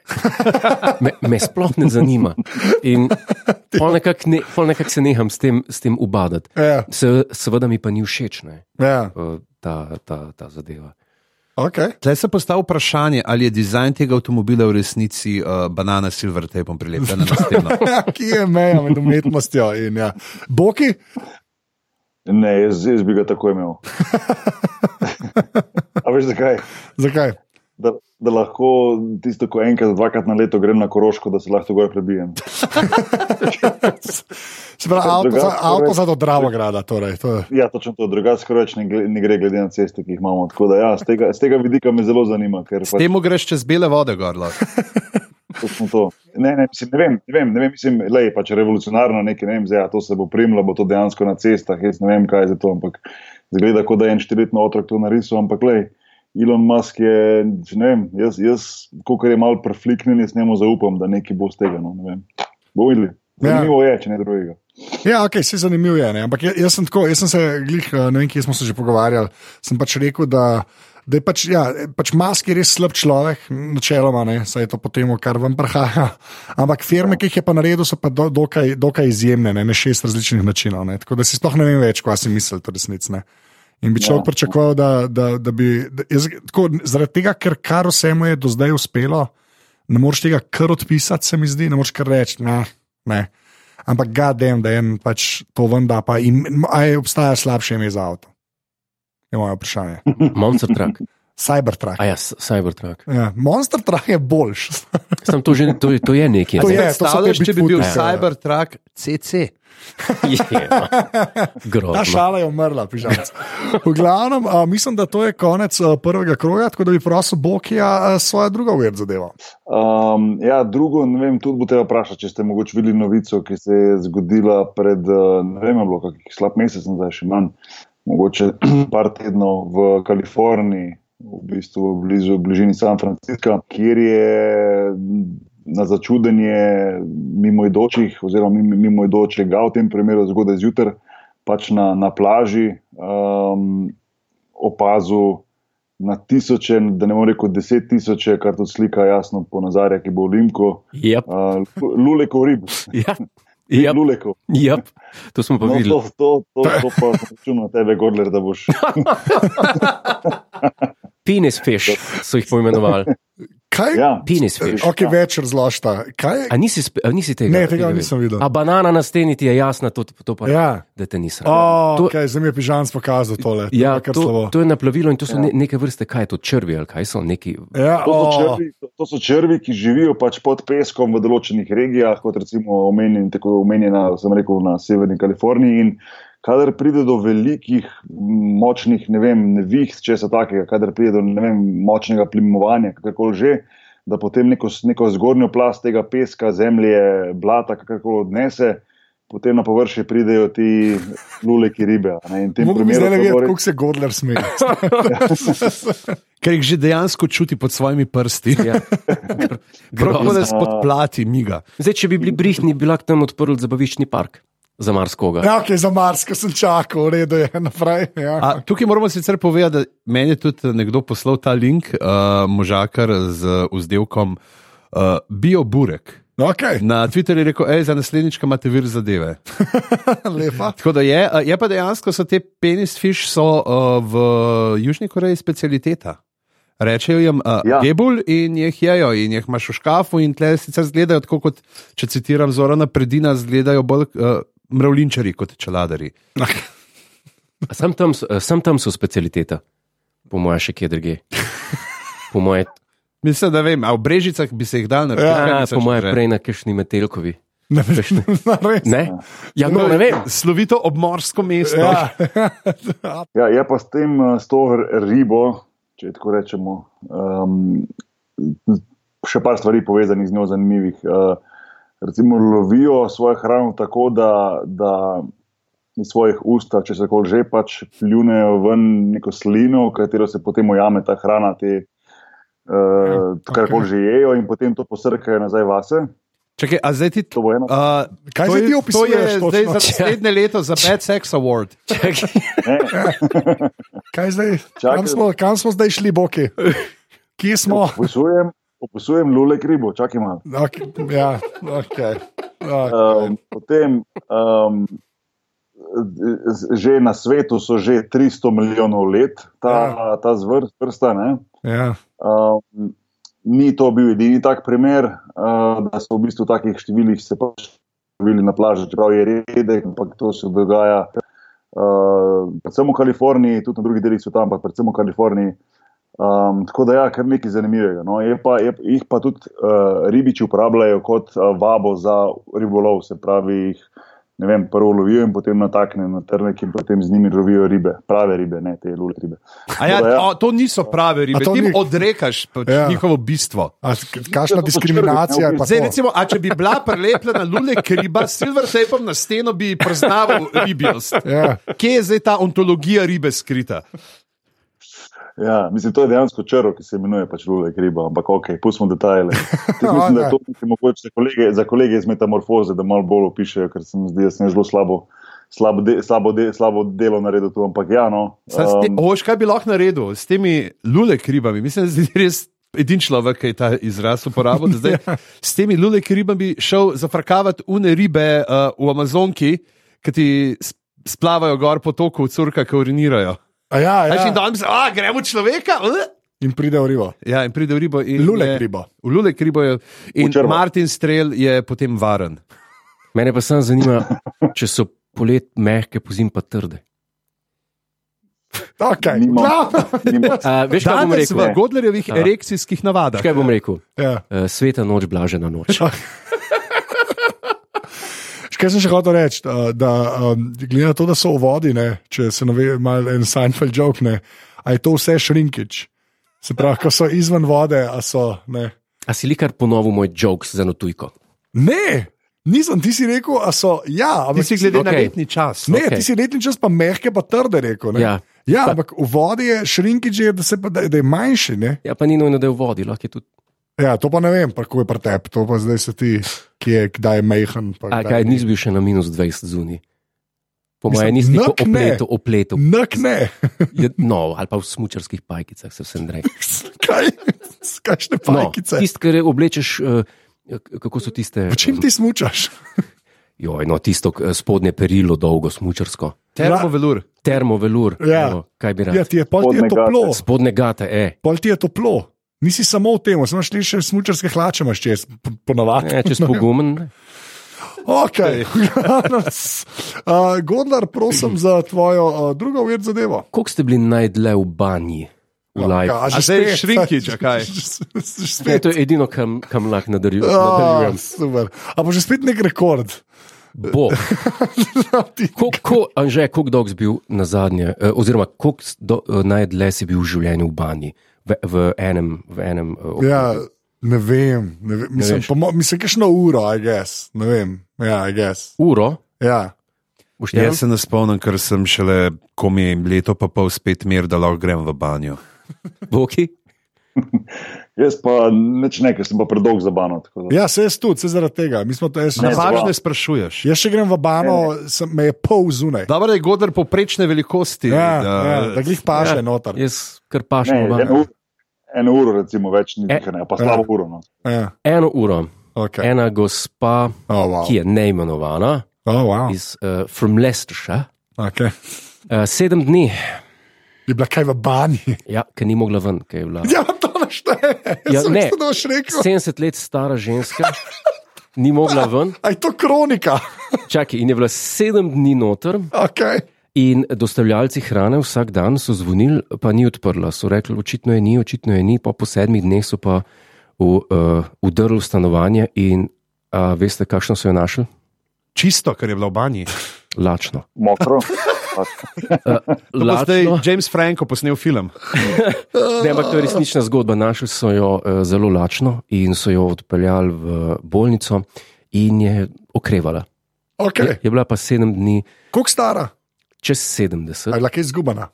[LAUGHS] me. Me sploh ne zanima. In pol nekako ne, pol nekak se neham s tem, s tem ubadati. Ja. Se, seveda mi pa ni všeč ne, Ja. ta, ta, ta zadeva. Okay. Tle se postavlja vprašanje, ali je dizajn tega avtomobila v resnici uh, banana s silver tapom prilepljena na [LAUGHS] steno. Ja, ki je meja med umetnostjo in ja. Boki? Ne, jaz, jaz bi ga tako imel. [LAUGHS] A veš zakaj? Zakaj? Da, da lahko tisto, ko enkrat, dvakrat na leto grem na Koroško, da se lahko gor prebijem. [LAUGHS] Se pravi, avto, za, avto za do Dravograda. Torej, to je. Ja, točno to, drugače skoraj ne, ne gre glede na ceste, ki jih imamo. Tako da, ja, z, tega, z tega vidika me zelo zanima. Ker S pač, tem greš čez bele vode, gorlo. [LAUGHS] točno to. Ne, ne, mislim, ne vem, ne vem, ne vem mislim, lej, pač revolucionarno nekaj, ne vem, zdaj, ja, to se bo primlo, bo to dejansko na cestah, jaz ne vem, kaj je za to, ampak zgleda, kot da je en štiriletni otrok to narisal, ampak lej. Elon Musk je, ne vem, jaz, jaz kot je malo prefliknjen, jaz njemu zaupam, da nekaj bo z tega. No, ne vem. Bo videli. Ja. Zanimivo je, če ne drugega. Ja, ok, se zanimivo je. Ne? Ampak jaz, jaz sem tako, jaz sem se, glih, eh, ne vem, kje smo se že pogovarjali, sem pač rekel, da. Da je pač, ja, pač Mask je res slab človek, načeloma, ne, saj je to potem, kar vam prihaja. [LAUGHS] Ampak firme, ki jih je pa naredil, so pa do, dokaj, dokaj izjemne, ne, na šest različnih načinov. Ne, tako da si sploh ne vem več, kaj si mislil, to resnic. Ne. In bi človek Ja. pričakoval, da, da, da bi. Da, jaz, tako, zaradi tega, ker kar vse mu je do zdaj uspelo, ne moreš tega kar odpisati, se mi zdi, ne moreš kar reči. Ne, ne. Ampak ga dem, da je en pač to venda, pa in ali obstaja slabše ime za avto? Je moje vprašanje. Monster truck. Cybertruck. A ja, Cybertruck. Ja, Monster Truck je boljši. Sam to, že, to, je- to je nekaj. To je, to Predstavljaš, če bi bil Bigfoote. Cybertruck CC. [LAUGHS] No. Ta Grozno. šala je umrla, pižamec. V glavnem, a, mislim, da to je konec a, prvega kroga, tako da bi prosil Bokija svojo drugo uved zadevo. Um, ja, drugo, ne vem, tudi bo treba vprašati, če ste mogoče videli novico, ki se je zgodila pred, ne vem, bilo kakih slab mesec nazaj, še manj, mogoče [CLEARS THROAT] par tednov v Kaliforniji, v bistvu blizu, v bližini San Francisca, kjer je na začudenje mimoidočih, oziroma mimo- mimoidočega, v tem primeru zgodaj zjutraj, pač na, na plaži um, opazil na tisoče, da ne morem reči deset tisoče, kar tudi slika jasno ponazarja, ki bo v Limku, Yep. uh, luleko rib, Ja. Yep. luleko. Yep. To smo pa No, videli. to, to, to, to pa sem računal na tebe, Godler, da boš. [LAUGHS] [LAUGHS] Penis fish so jih poimenovali. Kaj? Ja, Penis fish. Ok, več razložite. Kaj je? A nisi, spe- a nisi tega? Ne, tega tega nisem videl. A banana na steni ti je jasna, to, to pa Ja. da te nisem. Oh, to, okay, zdaj mi je pižam pokazal tole. To ja, je to, slabo. to je naplavilo in to so ne, neke vrste, kaj je to, črvi ali kaj so neki. Ja, To so, oh, črvi, to, to so črvi, ki živijo pač pod peskom v določenih regijah, kot recimo omenjen, tako omenjena, sem rekel, na severni Kaliforniji. In kadar pride do velikih, močnih, ne vem, neviht, če se takega, kadar pride do ne vem, močnega plimovanja, kakorkoli že, da potem neko, neko zgornjo plast tega peska, zemlje, blata, kakorkoli odnese. Potem na površje pridejo ti luleki ribe. a ne. In v tem Mogoče bi primeru zdaj res- kako se Godler smeje. [LAUGHS] Ker jih že dejansko čuti pod svojimi prsti. Ja. [LAUGHS] Prav tako, da se podplati miga. Zdaj, če bi bili brihni, bi lahko tam odprl zabaviščni park za marskoga. Ja, ok, za Mars, ko sem čakal, v redu je naprej. Ja. A, tukaj moramo sicer povedati, da meni je tudi nekdo poslal ta link, uh, možakar z vzdelkom uh, Bioburek. Okay, Na Twitterju je rekel, hej, za naslednjič imate vir zadeve. [LAUGHS] [LAUGHS] Tako da je, je pa dejansko so te penis fish so, uh, v Južni Koreji specialiteta. Rečejo jim uh, ja. Gebul in jih jejo, in jih imaš v škafu, in tle sicer izgledajo tako, kot če citiram Zorana Predina, izgledajo bolj uh, mravlinčari kot čeladari. A Sam tam, so- eh, sam tam so specialiteta, po mojem, še kje druge. Po mojem, Mislim, da vem, a v brežicah bi se jih dal narediti. Ja, ja, po mojem, prej na kakšni metelkovi. Ne, Kakšne- [LAUGHS] res. Ne? Ja, no, ne vem. Slovito obmorsko mesto. Ja. [LAUGHS] Ja, je pa s tem, eh, s to ribo, če tako rečemo, um, še par stvari povezanih z njo, zanimivih. Uh, recimo, lovijo svojo hrano tako, da, da iz svojih ust, če se kol že pač pljunejo ven neko slino, v katero se potem ujame ta hrana, te, uh, Ja, kar koli že jejo, in potem to posrkajo nazaj vase. Čakaj, a zdaj ti. To eno. Uh, Kaj to je- ti To opisuješ je točno? zdaj za naslednje leto za Bad Sex Award. Kaj zdaj? Čakaj. Kam smo, kam smo zdaj šli, boki? Kje smo? Opisujem, opisujem lulek ribo, čakaj malo. Okay, ja, okay. Okay. Um, potem, um, že na svetu so že 300 milijonov let ta, ta zvrst, vrsta. Ne? Ja. Um, ni to bil edini tak primer, uh, da so v bistvu v takih številih se pač bili na plaži, čeprav je redek, ampak to se dogaja. Uh, predvsem v Kaliforniji, tudi na drugih delih sveta, ampak predvsem v Kaliforniji. Um, tako da, ja, kar nekaj zanimivega. No. Je pa, je, jih pa tudi uh, ribiči uporabljajo kot uh, vabo za ribolov, se pravi, jih ne vem, prvo lovijo in potem nataknejo na trnek in potem z njimi lovijo ribe, prave ribe, ne te lule ribe. A ja, da, ja. o, to niso prave ribe, A to ti jim odrekaš pač Ja. njihovo bistvo. Kakšna diskriminacija je pa Zdaj, to? recimo, a če bi bila prelepljena lulek riba s silver tapom na steno, bi priznaval ribijost. Ja. Kje je zdaj ta ontologija ribe skrita? Ja, mislim, to je dejansko črl, ki se imenuje pač lulek riba, ampak ok, pustimo detajle. [LAUGHS] Jaz Mislim, da je to nekaj mogoče za kolege, za kolege iz metamorfoze, da malo bolj opišejo, ker se mi zdi, da sem zelo slabo, slabo, de, slabo, de, slabo delo naredil tu. Ampak ja, no. Um, Oš, kaj bi lahko naredil s temi lulek ribami? Mislim, da je res edin človek, ki je ta izraz uporabil. da Zdaj, [LAUGHS] s temi lulek ribami šel zafrkavati une ribe uh, v Amazonki, ki ti splavajo gor po toku, curka, ki urinirajo. A Ja, Ja. In ja. danes, a gremo človeka. Uh? In pride v ribo. Ja, in pride v ribo. In Lulek je- ribo. V lulek ribo je. In. Martin Strel je potem varen. Mene pa samo zanima, če so polet mehke, pozim pa trde. Okay. Ja. nima- [LAUGHS] A, veš, kaj bom rekel? v Godlerjevih Ja. erekcijskih navadah. Kaj bom rekel? Ja. Uh, sveta noč, blažena noč. [LAUGHS] Kaj sem še hotel reči? uh, Da, um, glede na to, da so v vodi, ne, če se ne ve, malo en Seinfeld joke, ne, a je to vse šrinkič. Se pravi, ko so izven vode, a so. Ne, A si li kar ponovil moj jokes za notujko? ne nisem, ti si rekel, a so. Ja, Ti ampak si glede okay. na letni čas. Ne, okej. ti si letni čas, pa mehke, pa trde rekel. Ne? Ja. ja Pa- ampak v vodi je šrinkič, je, da, se pa, da, da je manjši. Ne? Ja, pa ni nujno, da je v vodi, lahko je tudi. Ja, to pa ne vem, pa kako je pretep, to pa zdaj se ti, kje je, kdaj je mehen. pa A kaj, ni. nisi bil še na minus 20 zunaj. Po mojem, nisi tako nak ne. opletel, opletel. Nak ne. Je, no, ali pa v smučarskih pajkicah se vsem reče. [LAUGHS] Kaj? Kakšne No, pajkice? tisto, kar oblečeš, uh, kako so tiste. V čem ti smučaš? [LAUGHS] Joj, no, tisto eh, spodnje perilo, dolgo smučarsko. Termovelur. Termovelur. Ja. evo, kaj bi rad? Ja, ti je, je Spodnje toplo. gate. Spodne gate, e. Pol ti je toplo. Nisi samo v tem, samo šli še smučarske hlače, imaš čez, po- ponavadi. Ne, če spogumen. ne. Okay. uh, Godler, prosim za tvojo uh, drugo uved zadevo. Koliko ste bili najdlje v banji? V live? A A zdaj šrinkič, a kaj? [LAUGHS] Ne, Spet. to je edino, kam, kam lahko Oh, nadaljujem. super. A bo že spet nek rekord. Bo. [LAUGHS] Ti- Koliko, Anže, koliko dolg si bil na zadnje, eh, oziroma koliko eh, najdlje si bil v življenju v banji? V, v enem, v enem obdobju? Ja, ne vem. Ne vem. Mislim, veš. po mo- mislim, kakšno uro, I guess. Ne vem. Ja, I guess. Uro? Ja. Boš Jaz štel? se ne spomnim, ker sem šele komi leto pa pol spet mir, da lahko grem v banjo. Boki? [LAUGHS] Jaz pa neč nekaj, sem pa predolg za bano. tako da- ja, se jaz tudi, se zaradi tega. Mi smo to, jaz, Ne, jaz, zva- Važne sprašuješ. jaz še grem v bano, sem, me je pol zunaj. Dobro, da je Godler poprečne velikosti. Ja, da, ja, da jih paše Ja, noter. Jaz kar pašem Ne, v banjo. Eno, uro, recimo, več ni E, nekaj, pa slabo uro. No. Ja, Eno uro. okay. Ena gospa, oh, wow. ki je neimenovana, Oh, wow. iz uh, from Leicestershire, Okay. uh, sedem dni. Je bila kaj v banji. Ja, ker ni mogla ven, ker je bila. Ja, to našteje. Ja, ne. to boš rekel. 70 let stara ženska, ni mogla ven, Aj to kronika. čakaj, in je bila sedem dni noter. Okay. In dostavljalci hrane vsak dan so zvonili, pa ni odprla. So rekli, očitno je ni, očitno je ni, pa po sedmih dneh so pa v, uh, vdrli v stanovanje in uh, veste, kakšno so jo našli? Čisto, ker je bila v banji. Lačno. Mokro. [LAUGHS] Uh, zdaj. James Franco posnel film. [LAUGHS] Ne, ampak to je resnična zgodba. Našli so jo uh, zelo lačno in so jo odpeljali v bolnico in je okrevala. Je, Okay. je bila pa sedem dni, Koliko stara? Čez A 70. je bila kaj izgubljena?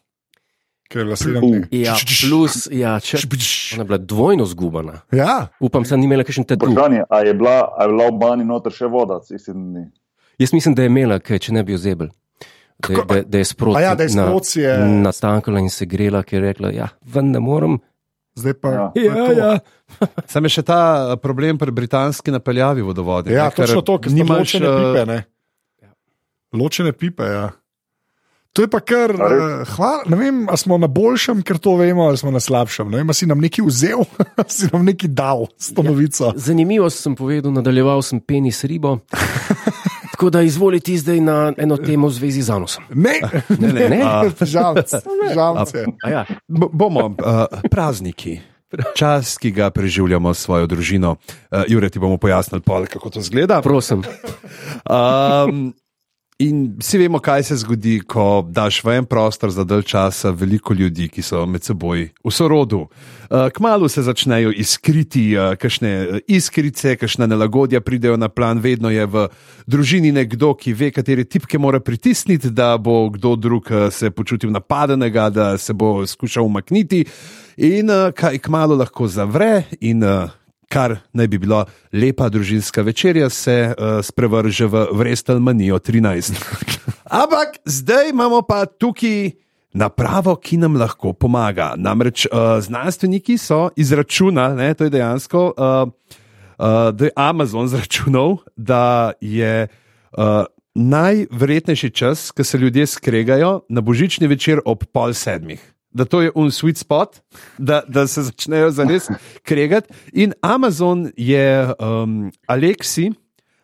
Ker je bila sedem dni. Ja, plus, ja, če, ona je bila dvojno zgubana. Ja, Upam, da ni imela kakšen tatu. Vprašanje, a je bila, a je bila v bani noter še voda, isti dni. Jaz mislim, da je imela, kaj, če ne bi jo zebel. Da, da, da je sproti A ja, da je sproti je- natankala in se grela, ker je rekla: Ja, ven ne morem. zdaj pa. Ja. je to. Sam je še ta eh, problem pri britanski napeljavi vodovodi. Ja, ne, ker točno to, ker nimaš, ločene eh, pipe. Ne? Ločene pipe, ja. To je pa kar, A uh, hvala, ne vem, ali smo na boljšem, ker to vemo, ali smo na slabšem. Ne vem, ali si nam nekaj vzel, [LAUGHS] ali si nam nekaj dal s to novico. Zanimivo sem povedal, nadaljeval sem penis ribo. [LAUGHS] Tako da izvolite zdaj na eno temo v zvezi z anusom. [LAUGHS] Ne, ne, ne, ne. žalce. žalce. A Ja, B- bomo uh, prazniki. Čas, ki ga preživljamo s svojo družino. Uh, Jure, ti bomo pojasnili, pol, kako to zgleda. prosim. Um, in vsi vemo, kaj se zgodi, ko daš v en prostor za dalj časa veliko ljudi, ki so med seboj v sorodu. Uh, kmalo se začnejo iskriti, uh, kakšne iskrice, kakšna nelagodja pridejo na plan, vedno je v družini nekdo, ki ve, katere tipke mora pritisniti, da bo kdo drug se počutil napadenega, da se bo skušal umakniti. In kaj kmalo lahko zavre, in kar naj bi bila lepa družinska večerja, se uh, sprevrže v Vrestelmanijo 13. [LAUGHS] Ampak zdaj imamo pa tukaj napravo, ki nam lahko pomaga. Namreč uh, znanstveniki so izračunali, ne, to je dejansko, uh, uh, da je Amazon zračunal, da je. Uh, Najverjetnejši čas, ko se ljudje skregajo na božični večer ob pol sedmih. Da to je un sweet spot, da, da se začnejo zares kregati. In Amazon je um, Aleksi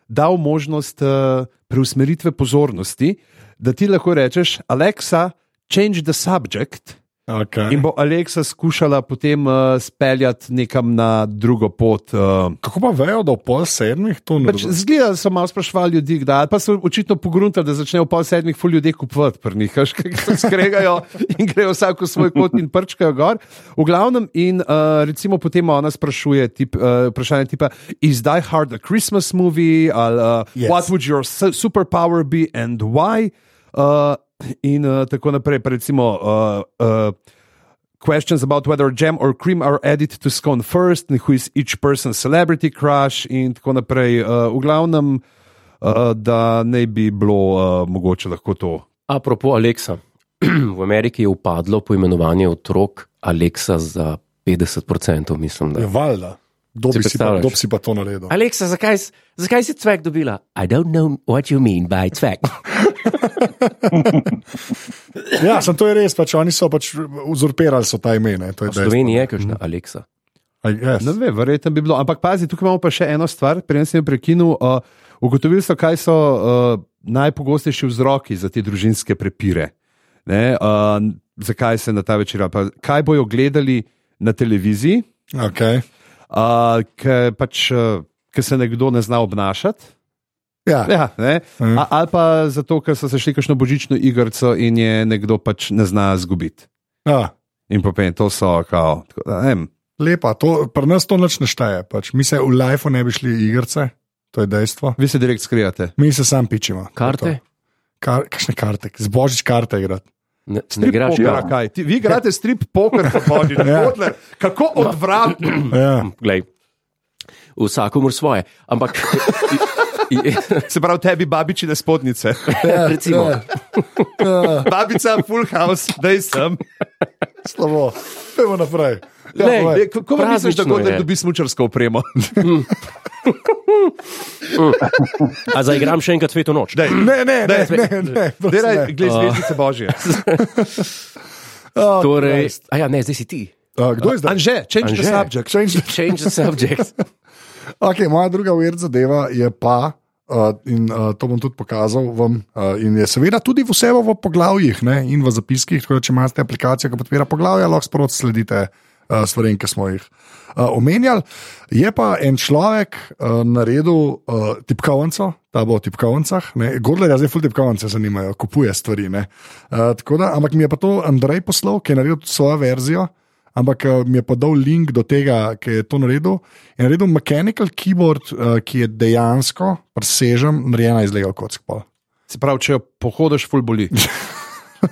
dal možnost uh, preusmeritve pozornosti, da ti lahko rečeš, Alexa, change the subject. Okay. In bo Aleksa skušala potem uh, speljati nekam na drugo pot. Uh, Kako pa vejo, da v pol sedmih to ne Pač Zgleda, da so malo sprašvali ljudi, kdaj, pa so očitno pogruntali, da začnejo pol sedmih ful ljudi kupovati veš, kaj se skregajo [LAUGHS] in grejo vsak v svoj kot in prčkajo gor. V glavnem, in uh, recimo potem ona sprašuje tip, uh, vprašanje tipa, is Die Hard a Christmas movie, ali uh, Yes. what would your su- superpower be and why? Uh, in uh, tako naprej, pa recimo. Uh, uh, questions about whether jam or cream are added to scone first, and who is each person's celebrity crush, in tako naprej. Uh, v glavnem, uh, da ne bi bilo uh, mogoče lahko to. Apropo Aleksa. [CLEARS THROAT] V Ameriki je upadlo poimenovanje otrok Aleksa za 50%, mislim. Da. Je valjda. Kdo Si bi, si pa, predstavljaš? kdo bi si pa to naredil? Aleksa, zakaj, zakaj si cvek dobila? I don't know what you mean by cvek. [LAUGHS] [LAUGHS] Ja, sem to je res, pač oni so pač uzurpirali so ta imena. To je V Sloveniji je kakšna Aleksa. Yes. Ne vem, verjetno bi bilo. Ampak pazi, tukaj imamo pa še eno stvar, preden sem jo prekinil. Uh, ugotovili so, kaj so uh, najpogostejši vzroki za te družinske prepire. Ne, uh, zakaj se na ta večer, pa kaj bojo gledali na televiziji, Okay. uh, ker pač, uh, ker se nekdo ne zna obnašati. Ja. Ja, ne? Mhm. A, ali pa zato, ker so se šli kakšno božično igrico in je nekdo pač ne zna zgubiti. Ja. In popem, to so kao. tako da, ne vem. Lepa, to, pri nas to nič ne šteje. Pač. Mi se v lifeu ne bi šli igrice, to je dejstvo. Vi se direkt skrijate. Mi se sam pičimo. Karte? Kar, kakšne karte, zbožič karte igrati. Ne, ne igraš Poker, kart. kaj? Ti, vi igrate strip poker, pohodni, [LAUGHS] Ja. ja. kako odvratno. Ja. Glej, vsakomur svoje. Ampak, [LAUGHS] [LAUGHS] Se pravi, tebi babičine spodnice. recimo, Ja, Babica, full house, da sem. slabo. Pojmo naprej. Ja, Lej, povej. Kako misliš, da Gordon dobi smučarsko opremo? [LAUGHS] a zaigram še enkrat sveto noč. Dej, ne, ne, ne, Daj, ne, ne, Delaj, ne. gled zvezdice božje. [LAUGHS] Oh, Torej, Christ. a ja, ne, zdaj si ti. uh, kdo je zdaj? Anže, change the Anže. subject. Change the- Change the subject. Okay, moja druga ured zadeva je pa, uh, in uh, to bom tudi pokazal vam, uh, in je seveda tudi vse v poglavjih ne, in v zapiskih. Tako da, če imate aplikacijo, ki podpira poglavja, lahko sproti sledite uh, stvarem, ki smo jih uh, omenjali. Je pa en človek uh, naredil uh, tipkovnico, ta bo v tipkovnicah. Gordler zdaj full tipkovnice zanimajo, kupuje stvari. ne. Uh, da, ampak mi je pa to Andrej poslal, ki je naredil svojo verzijo. Ampak uh, mi je pa dal link do tega, ki je to naredil. Je naredil mechanical keyboard, uh, ki je dejansko, presežem, narejena iz Lego kock. pol. Se pravi, če jo pohodiš, ful boli.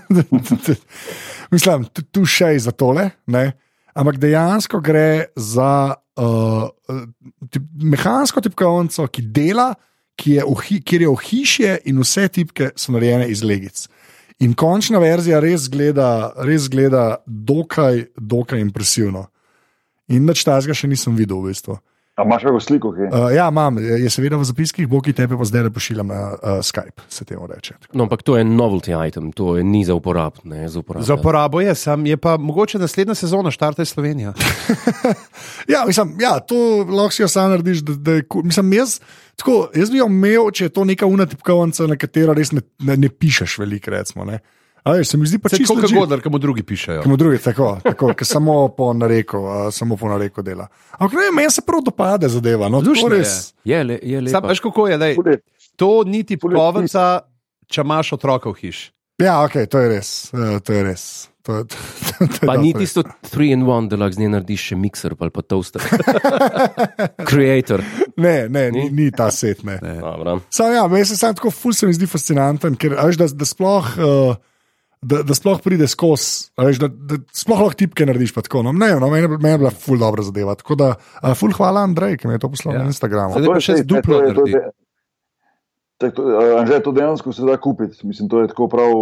[LAUGHS] Mislim, tu, še je za tole, ne? ampak dejansko gre za uh, tip, mehansko tipkovnico, ki dela, ki je v hi, kjer je ohišje in vse tipke so narejene iz legic. In končna verzija res gleda, res gleda dokaj, dokaj impresivno. In nič tazga še nisem videl, v bistvu. A imaš kako sliko, ki je? Uh, ja, imam, je seveda v zapiskih, boki tebe pa zdaj pošiljam na uh, Skype, se temu reče. No, ampak to je novelty item, to je ni za uporabo. Ne, za uporabo. Za uporabo je, sam je pa mogoče naslednja sezona, štarte Slovenija. [LAUGHS] Ja, mislim, ja, to lahko si jo sam narediš. Da, da je, mislim, jaz, tako, jaz bi jo imel, če je to neka una tipkovnica, na katero res ne, ne, ne pišeš veliko. Recimo, ne. A, veš, se mi zdi pa Se čisto kot kar mu drugi pišejo. Komu drugi, tako, tako ki samo po nareku, uh, samo po nareku dela. Ampak ne, meni se prav dopade zadeva. No, to Luštno res. Je, le, je Sam, lepo. veš, kako je, daj, je- to ni tipkovnica, če imaš otroka v hiši. Ja, ok, to je res. Uh, to je res. To, je- to, to, to je Pa ni tisto 3 in 1, da lahko z njim narediš še mikser ali pa toaster. [LAUGHS] Creator. Ne, ne, ni, ni ta set. Ne. Dobro. Sam, ja, meni se sam tako ful se mi zdi fascinanten, ker a veš, da, da sploh. Uh, Da, da sploh pride skozi, a veš, da, da sploh lahko tipke narediš. pa Tako, no, ne, no, meni, je- meni je bila ful dobra zadeva. Tako da, uh, ful hvala Andrej, ki mi je to poslal ja. Na Instagramu. Zdaj pa še z duplo to je- to naredi. tako, Anže, to dejansko se da kupiti. Mislim, to je tako prav.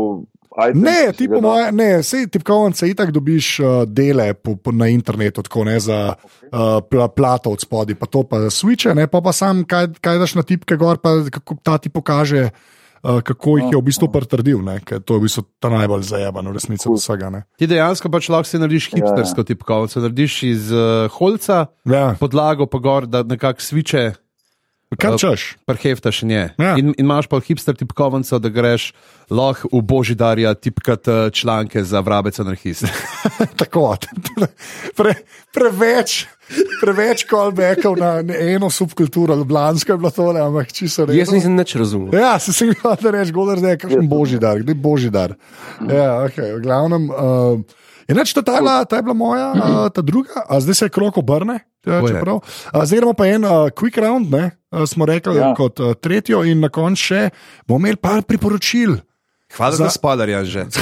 Item, Ne, ti po da- moje, ne, vse tipkovnice itak dobiš uh, dele po, po, na internetu, tako ne za uh, pla, plato od spodaj, pa to pa switche, ne, pa pa sam kaj, kaj daš na tipke gor, pa kako ta ti pokaže. Uh, kako jih je v bistvu pritrdil, ne? ker to je v bistvu ta najbolj zajebano, v resnici od vsega. Ne? Ti dejansko pač lahko si narediš hipstersko tipkovnico, narediš iz uh, holca, Ja, podlago pa gor, da nekako sviče, kar češ. preheftaš nje. Ja. In, in imaš pa hipster tipkovnico, da greš lahko v božidarja tipkat eh, članke za vrabec anarhist. [LAUGHS] Tako, [LAUGHS] pre, preveč, preveč callbackov na eno subkulturo, Ljubljansko je bilo tole, ampak čisto res. Jaz nisem nič razumel. Ja, se sem jih da reči, godar, da je kakšen božji dar, kdo je božji dar. Ja, okay, v glavnem. Uh, Enač, ta, ta, bila, ta je bila moja, uh, [CLEARS THROAT] ta druga, a zdaj se je krok obrne. Ja, a, zdaj gremo pa en uh, quick round, ne, uh, smo rekli ja. Kot uh, tretjo, in na koncu še bomo imeli par priporočil. Hvala Za- spoilerja že. [LAUGHS]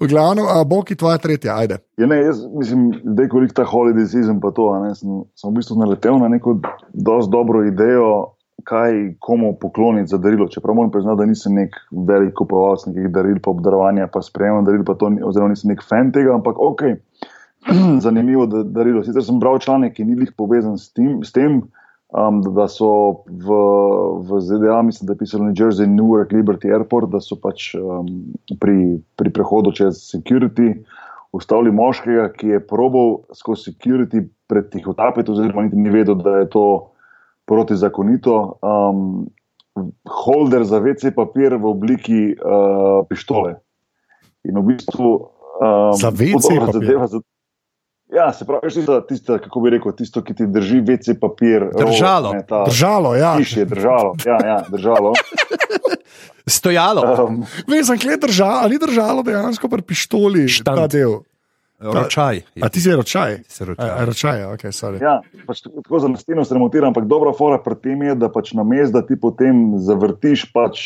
V glavnem, uh, Boki, tvoja tretja, ajde. Ja, ne, jaz mislim, da je kolik ta holiday season pa to. a Ne, sem, sem v bistvu naletel na neko dosti dobro idejo, kaj komu pokloniti za darilo. Čeprav moram priznati, da nisem nek velik kupovalec nekih daril, pa obdarovanja, pa sprejemam daril, pa to, ni- oziroma nisem nek fan tega, ampak ok, [CLEARS THROAT] zanimivo da, darilo. Sicer sem bral članek, ki ni lih povezan s tem. S tem Um, da, so v, v ZDA, mislim, da je pisalo New Jersey, Newark, Liberty Airport, da so pač um, pri, pri prehodu čez security ustavili moškega, ki je probal skozi security pretihotapiti, oziroma niti ni vedel, da je to protizakonito. Um, holder za WC papir v obliki uh, pištole. In v bistvu. Um, Za WC podobna papir? zadeva za- Ja, se pravi, tista, tista, kako bi rekel, tisto, ki ti drži WC papir. Držalo. rol, ne, ta Držalo, ja. Piš je držalo, ja, ja, držalo. Stojalo, Um, Veš, sem kle držalo, ali držalo dejansko pri pištoli Štant. ta del. Ročaj. A ti si ročaj? Si A, ročaj. a, ročaj, ja, ok, sorry. Ja, pač tako za nastino se remontira, ampak dobra fora pri tem je, da pač na mestu, da ti potem zavrtiš pač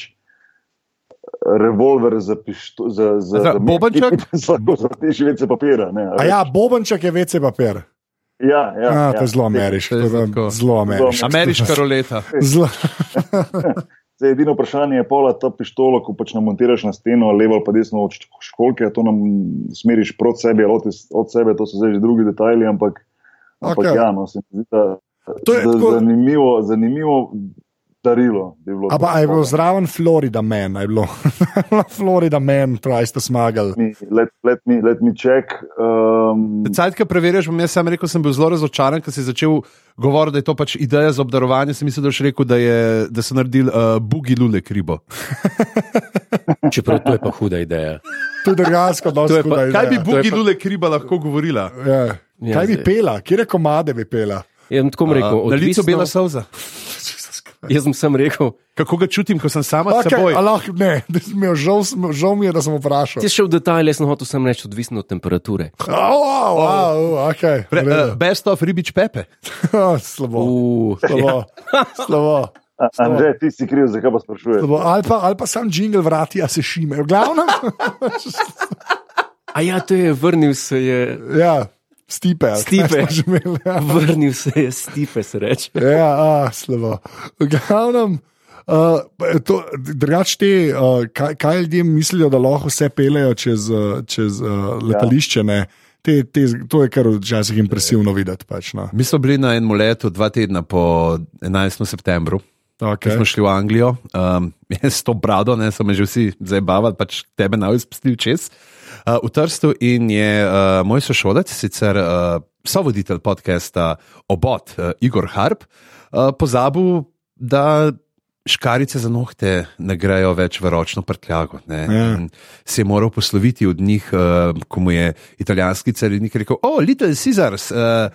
revolver za pištol. Za, za, Za bobenček? Lahko [LAUGHS] zavrtiš vece papira. Ne, a A ja, bobenček je WC papir. ja, ja, Ja, ja. to je zelo ameriško. to to. Zelo ameriško. Ameriška roleta. Zelo. [LAUGHS] [LAUGHS] Zdaj, edino vprašanje je, pola ta pištolo, ko pač namontiraš na steno, levo ali pa desno od školke, to nam smeriš proti sebi od, od sebe, to so zdaj že drugi detajli, ampak, ampak Okej. ja, no, se mi zdi, da, To je da tako- zanimivo, zanimivo darilo. bi bilo A pa je bilo zraven Florida Man, a je bilo [LAUGHS] Florida Man, tries to smuggle. Mi- Let, let, me, let me check. Um, Cajt, ki preveriš, bom jaz sam rekel, sem bil zelo razočaran, ker si začel govoriti, da je to pač ideja za obdarovanje. Sem mislil, da, boš rekel, da, je, da so naredili uh, bugi lule kribo. [LAUGHS] Čeprav to je pa huda ideja. To je dosti je pa- huda Kaj bi bugi pa- lule kriba lahko govorila? Ja. Ja, Kaj bi pela, kje komade bi pela? Jaz sem tako bom rekel, Uh, na licu odvisno- bela solza. [LAUGHS] [LAUGHS] Jaz sem sam rekel, Kako ga čutim, ko sem sama s Okay, seboj? Allah, ne, [LAUGHS] imel, žal, sem- žal mi je, da sem vprašal. ti si šel v detajle, jaz sem hotel sem reči, odvisno od temperature. [LAUGHS] Oh, wow, okay, Pre, uh, best of ribič pepe. slabo. Uh, Slabo. slabo. A- Anže, ti si kriv, zakaj pa sprašuješ? slabo. Ali, pa, ali pa sam jingle vrati, a se šime. V glavnem, a ja, to je vrnil se je, ja, stipe. Stipe. imeli, ja. [LAUGHS] vrnil se je stipe, se reče. Ja, a, slabo. V glavnem, uh, to, drugač te, uh, kaj, kaj ljudje mislijo, da lahko vse pelejo čez, uh, čez uh, letališče. Ne? Te, te, to je kar včasih impresivno videti. Pač, no. Mi smo bili na enem letu, dva tedna po 11. septembru. Okay. Smo šli v Anglijo, [LAUGHS] um, s to brado, ne so me že vsi zabavali, pač tebe na izpustili čez. Uh, v Trstu in je uh, moj sošolec, sicer uh, sovoditelj podcasta Obot, uh, Igor Harp, uh, pozabil, da škarice za nohte ne grejo več v ročno prtljago. ne. Ja. Se je moral posloviti od njih, uh, ko mu je italijanski carinik rekel: Oh, Little Caesars, uh,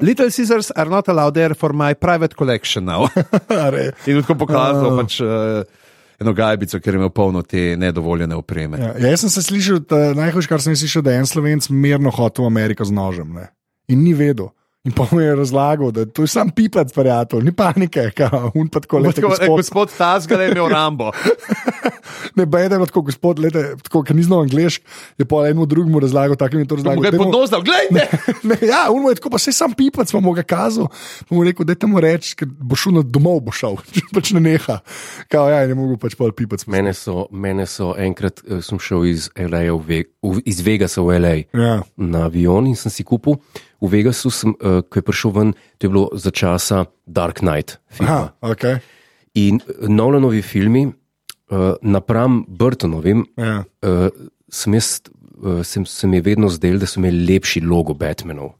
Little Caesars are not allowed there for my private collection now. [LAUGHS] In tako pokazal Oh. pač, uh, eno gajbico, ker je imel polno te nedovoljene opreme. Ja, ja, jaz sem se slišal, da najhujše, kar sem slišal, da je en slovenc mirno hotel v Ameriko z nožem. Ne? In ni vedel. In pa mu je razlagal, da to je sam pipac, prijatelj, ni panike, kao, un pa tako lepo. Tako, eh, gospod Tazgal je imel Rambo. [LAUGHS] Ne, bede, tako gospod, lete, tako, ker ni znal angliški, je pa enemu drugemu razlagal, tako je to je razlagal. [LAUGHS] Ne, ja, on mu je tako, pa se sam pipac, pa mu ga kazal. Pa mu je rekel, da te mu reči, ker bo šel na domov, bo šel, [LAUGHS] pač ne neha. Kao, ja, ne mogu pač pol pipac. Mene so, mene so enkrat, eh, sem šel iz, LA v, iz Vegasa v LA Ja, na avion in sem si kupil. V Vegasu, sem, uh, ko je prišel ven, to je bilo za časa Dark Knight. Filma. Aha, okay. In eh, Nolanovi filmi, uh, napram Burtonovim, ja. uh, sem jaz, uh, sem, se mi je vedno zdel, da so imeli lepši logo Batmanov.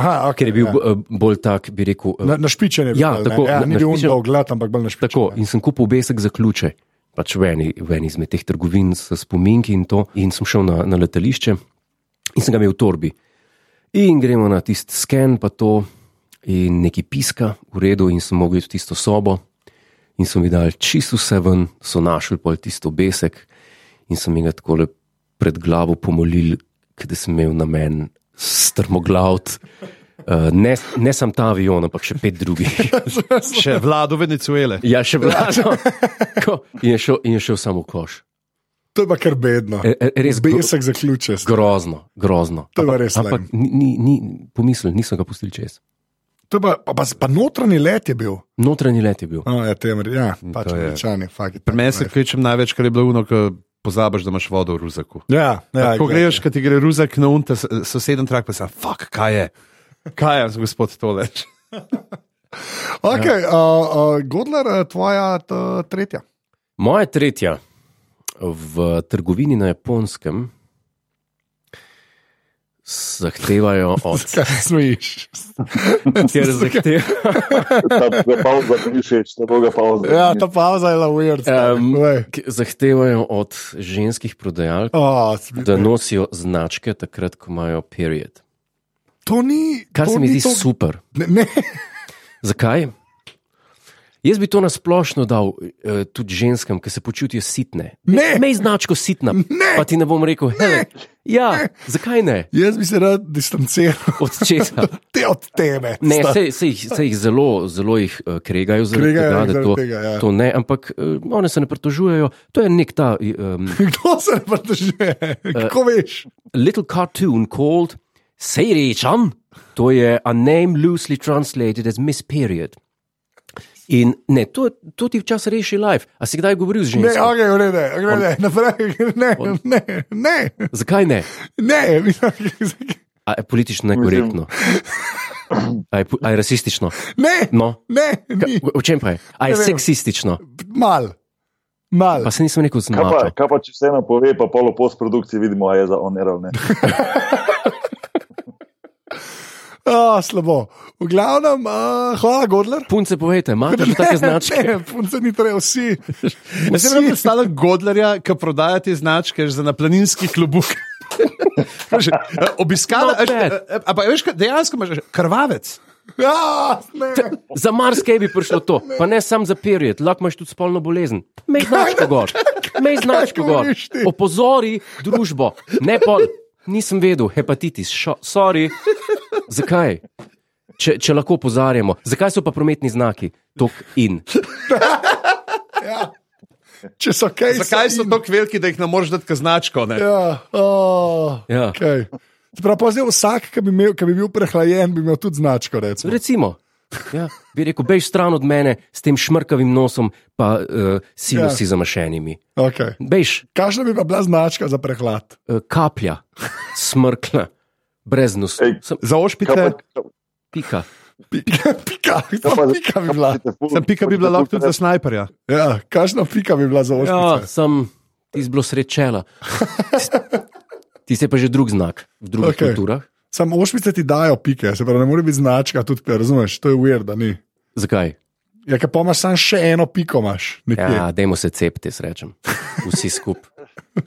Aha, okay, Ker je bil ja. ja. bolj tak, bi rekel. Na, na špičen je bil. Ja, bolj, tako, ja, ni bil on dolg let, ampak bolj na špičen. Tako, in sem kupil besek za ključe, pač v eni, v eni izmed teh trgovin s spominki in to, in sem šel na, na letališče in sem ga imel v torbi. In gremo na tisti sken, pa to, in neki piska, v redu, in sem mogel iti v tisto sobo, in so mi dali čisto vse ven, so našli pol tisto besek, in sem jim ga tako pred glavo pomolil, da sem imel na meni strmoglavt. Uh, ne, ne samo ta avion, ampak še pet drugih. [LAUGHS] Še vlado Venezuele. Ja, še vlado. [LAUGHS] In je šel, in je šel samo koš. To je pa kar bedno. E, e, res Besek zaključe. grozno, grozno. To je pa res Ampak ni, ni, ni pomislil, nisem ga pustili čez. To je pa, pa, pa, pa notranji let je bil. Notranji let je bil. Oh, ja, tem, ja, pač to je- američani. fuck it, Pri meni se kvečem največ, kar je bilo uno, ko pozabiš, da imaš vodo v ruzaku. Ja, ja, Ko greš, kad ti gre ruzak na unta, soseden trak pa se, fuck, kaj je? Kaj je, gospod tole? Okay, uh, uh, Godler, tvoja t, tretja. Moja tretja v trgovini na japonskem zahtevajo od. [LAUGHS] Kaj smejiš? Ker [LAUGHS] zahtevajo. Ta pauza mi všeč, ta dolga pauza. Ja, ta pauza je la weird. Um, zahtevajo od ženskih prodajalk, oh, da nosijo značke takrat, ko imajo period. to ni. Kar to se mi ni zdi to- super. Ne, ne. Zakaj? Jaz bi to nasplošno dal uh, tudi ženskam, ki se počutijo sitne. Ne. Mej značko sitna, Ne. pa ti ne bom rekel, hej, ja, zakaj ne? Jaz bi se rad distanciral Od česa? [LAUGHS] te od tebe. Ne, se, se, jih, se jih zelo, zelo jih uh, kregajo zaradi Kregajo tega, da to, tega, ja. to ne, ampak uh, one se ne pritožujejo. To je nek ta um, [LAUGHS] Kdo se ne pridržuje? Kako veš? little cartoon called Seiri-chan. To je a name loosely translated as Miss Period. In ne, to, to ti včasih reši life. A si kdaj govoril z Ne, žensko? ok, v redu, ne, naprej, ne, ne, ne, Zakaj ne? ne, mislim, A je politično nekorektno. A je, a je rasistično? Ne, No. ne, ni. V v čem pa je? A je Ne seksistično? mal. mal. Pa se nisem rekel Kaj pa, kaj pa če vseeno pove, pa polo postprodukciji vidimo, a je za oneral. Ne? [LAUGHS] Oh, slabo. V glavnem, uh, hvala, Godler. Punce, povejte, imate že take [LAUGHS] značke? Ne, punce ni treba, vsi. Jaz sem videl stala Godlerja, ki prodaja te značke za na planinskih klubuk. [LAUGHS] Obiskala, Not bad. ampak veš, dejansko imaš krvavec. [LAUGHS] Ja, ne. Za marsikaj bi prišlo to, pa ne samo za period, lahko imaš tudi spolno bolezen. Mej značko gor, mej značko gor. govoriš ti? Opozori družbo, ne pol. Nisem vedel, hepatitis, šo, sorry. [LAUGHS] Zakaj? Če, če lahko opozarjamo, zakaj so pa prometni znaki tok in? [LAUGHS] Ja. Če so kaj, Zakaj so tako veliki, da jih ne moreš dati kaznačko? Ne? Ja, oh, Ja. okay. Prav, pa zdaj vsak, ki bi, imel, ki bi bil prehlajen, bi imel tudi značko. Recimo. Recimo. Ja, bi rekel, bej stran od mene s tem šmrkavim nosom, pa uh, silosi ja. zamašenimi. Okay. Bejš, Kakšna bi pa bila značka za prehlad? uh, kaplja, smrkla, brez nosu, sem Za ošpice, pika. Pika, pika, pa- pika bi bila. sem pika bi bila lahko tudi za snajperja. Ja, kakšna pika bi bila za Ja, ošpice? sem ti zelo srečela. [LAUGHS] Ti se pa že drug znak v drugih okay. kulturah. Samo ošpice ti dajo pike, se pravi, ne more biti značka, tudi, razumeš, to je weird, da ni. Zakaj? Ja, ker pa imaš samo še eno piko, imaš nekje. Ja, dajmo se cepiti, srečem. Vsi skupaj.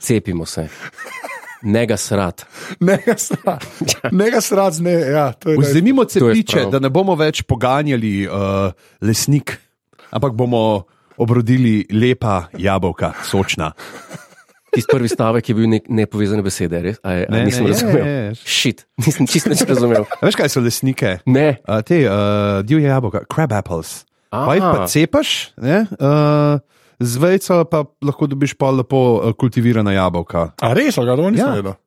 Cepimo se. Nega srat. [LAUGHS] Nega srat, nega srat, ne, ja, to je dejstvo. Vzemimo cepiče, da ne bomo več poganjali uh, lesnik, ampak bomo obrodili lepa jabolka, sočna. Tisti prvi stavek je bil nek nepovezane besede, res? A, je, a Ne, nisem ne, je, razumel. je, je. Šit, nisem čisto nič razumel. [LAUGHS] A Veš, kaj so lesnike? Ne. Uh, te uh, divje jabolka, crab apples. Pa jih pa Aha. cepaš, ne, uh, z vejco pa lahko dobiš pa lepo uh, kultivirana jabolka. A res, ga to nisem Ja. vedel. To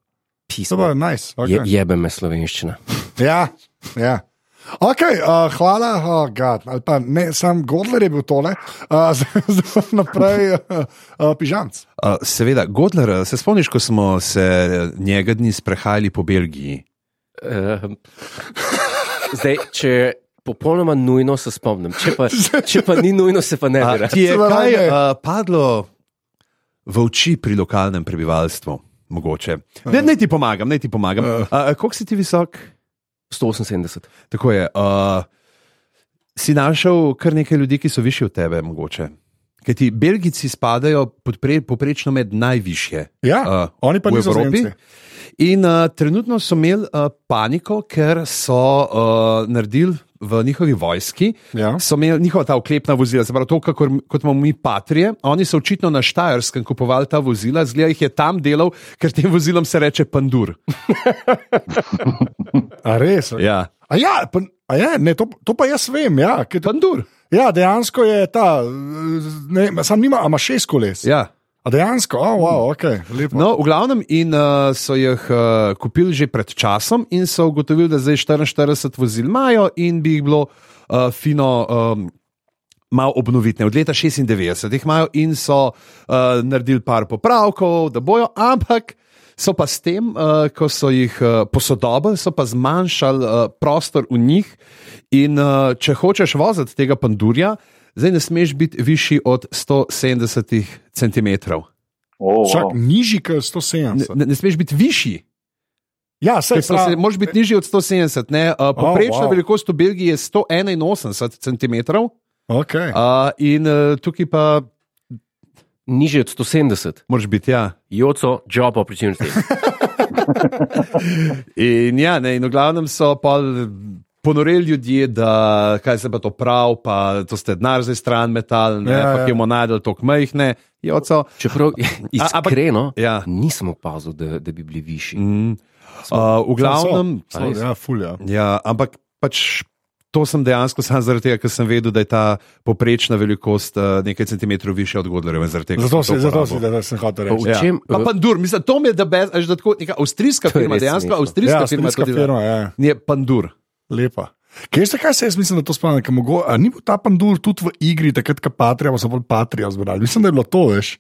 Pismo. pa je nice. Je, Okay. jebe me slovenščina. Ja, ja. Okay, uh, hvala, oh, God, ali pa ne, sam Godler je bil tole, uh, [LAUGHS] zdaj naprej uh, uh, pižamc. Uh, seveda, Godler, se spomniš, ko smo se njega dni sprehajali po Belgiji? Uh, zdaj, če je popolnoma nujno, se spomnim. Če pa, [LAUGHS] če pa ni nujno, se pa ne A, bi rad. ti je kaj uh, padlo v oči pri lokalnem prebivalstvu? Mogoče. Ne, ne ti pomagam, ne ti pomagam. Uh, Koliko si ti visok? 178. Tako je. Uh, si našel kar nekaj ljudi, ki so višji od tebe, mogoče. Ker ti Belgijci spadajo podpre, poprečno med najvišje. Ja, Uh, oni pa v niso Evropi. Slovenci. In uh, trenutno so imeli uh, paniko, ker so uh, naredili v njihovi vojski, Ja. so imeli njihova ta oklepna vozila, se pravi, to, kakor, kot imamo mi patrije. Oni so očitno na Štajerskem kupovali ta vozila, zgleda jih je tam delal, ker tem vozilom se reče pandur. [LAUGHS] A res? Ja. A ja, pa, a ja ne, to, to pa jaz vem. Ja, ker, Pandur. ja dejansko je ta, ne, sam nima, a ima šest koles. Ja. A dejansko, oh, wow, ok, lepo. No, v glavnem, in uh, so jih uh, kupili že pred časom, in so ugotovili, da zdaj 44 vozil imajo, in bi jih bilo uh, fino. Um, Malo obnovitne, od leta 96 jih imajo in so uh, naredili par popravkov, da bojo, ampak so pa s tem, uh, ko so jih uh, posodobili, so pa zmanjšali uh, prostor v njih. In uh, če hočeš voziti tega pandurja, zdaj ne smeš biti višji od 170 cm. Oh, Čak, wow. nižji kot Ne, 170. ne, ne smeš biti višji. Ja, se Ker pa se, moraš biti nižji od 170. Ne? Uh, poprečna wow. oh, wow. velikost v Belgiji je 181 cm, uh, Okay. in uh, tukaj pa Nižje od 170. moraš biti. Ja. Joco, job opportunity. [LAUGHS] In, ja, ne, in v glavnem so pa ponoreli ljudje, da kaj se pa to prav, pa to ste denar zdaj stran metal, ne, Ja, ja, pa ja. ki bomo najdel tako majhne. Joco. Čeprav [LAUGHS] iskreno, Ja. nisem opazil, da, da bi bili višji. Mm, uh, v glavnem, so, a res? ja, ful, ja. Ja, ampak pač to sem dejansko sam zaradi tega, ker sem vedel, da je ta poprečna velikost uh, nekaj centimetrov više od Tega, Zato, si, to zato si, da sem hotel reči. v Ja. čem- Pa Pandur, mislim, to mi je da bez, da tako, neka avstrijska firma, dejansko avstrijska Ja, firma. avstrijska firma, ja. Je Pandur. Lepa. Kaj ste, kaj se jaz mislim, da to spomnim? mogo- A ni bil ta pandur tudi v igri, takrat, ko Patrija, pa so bolj Patrija zbrali. Mislim, da je bilo to, veš.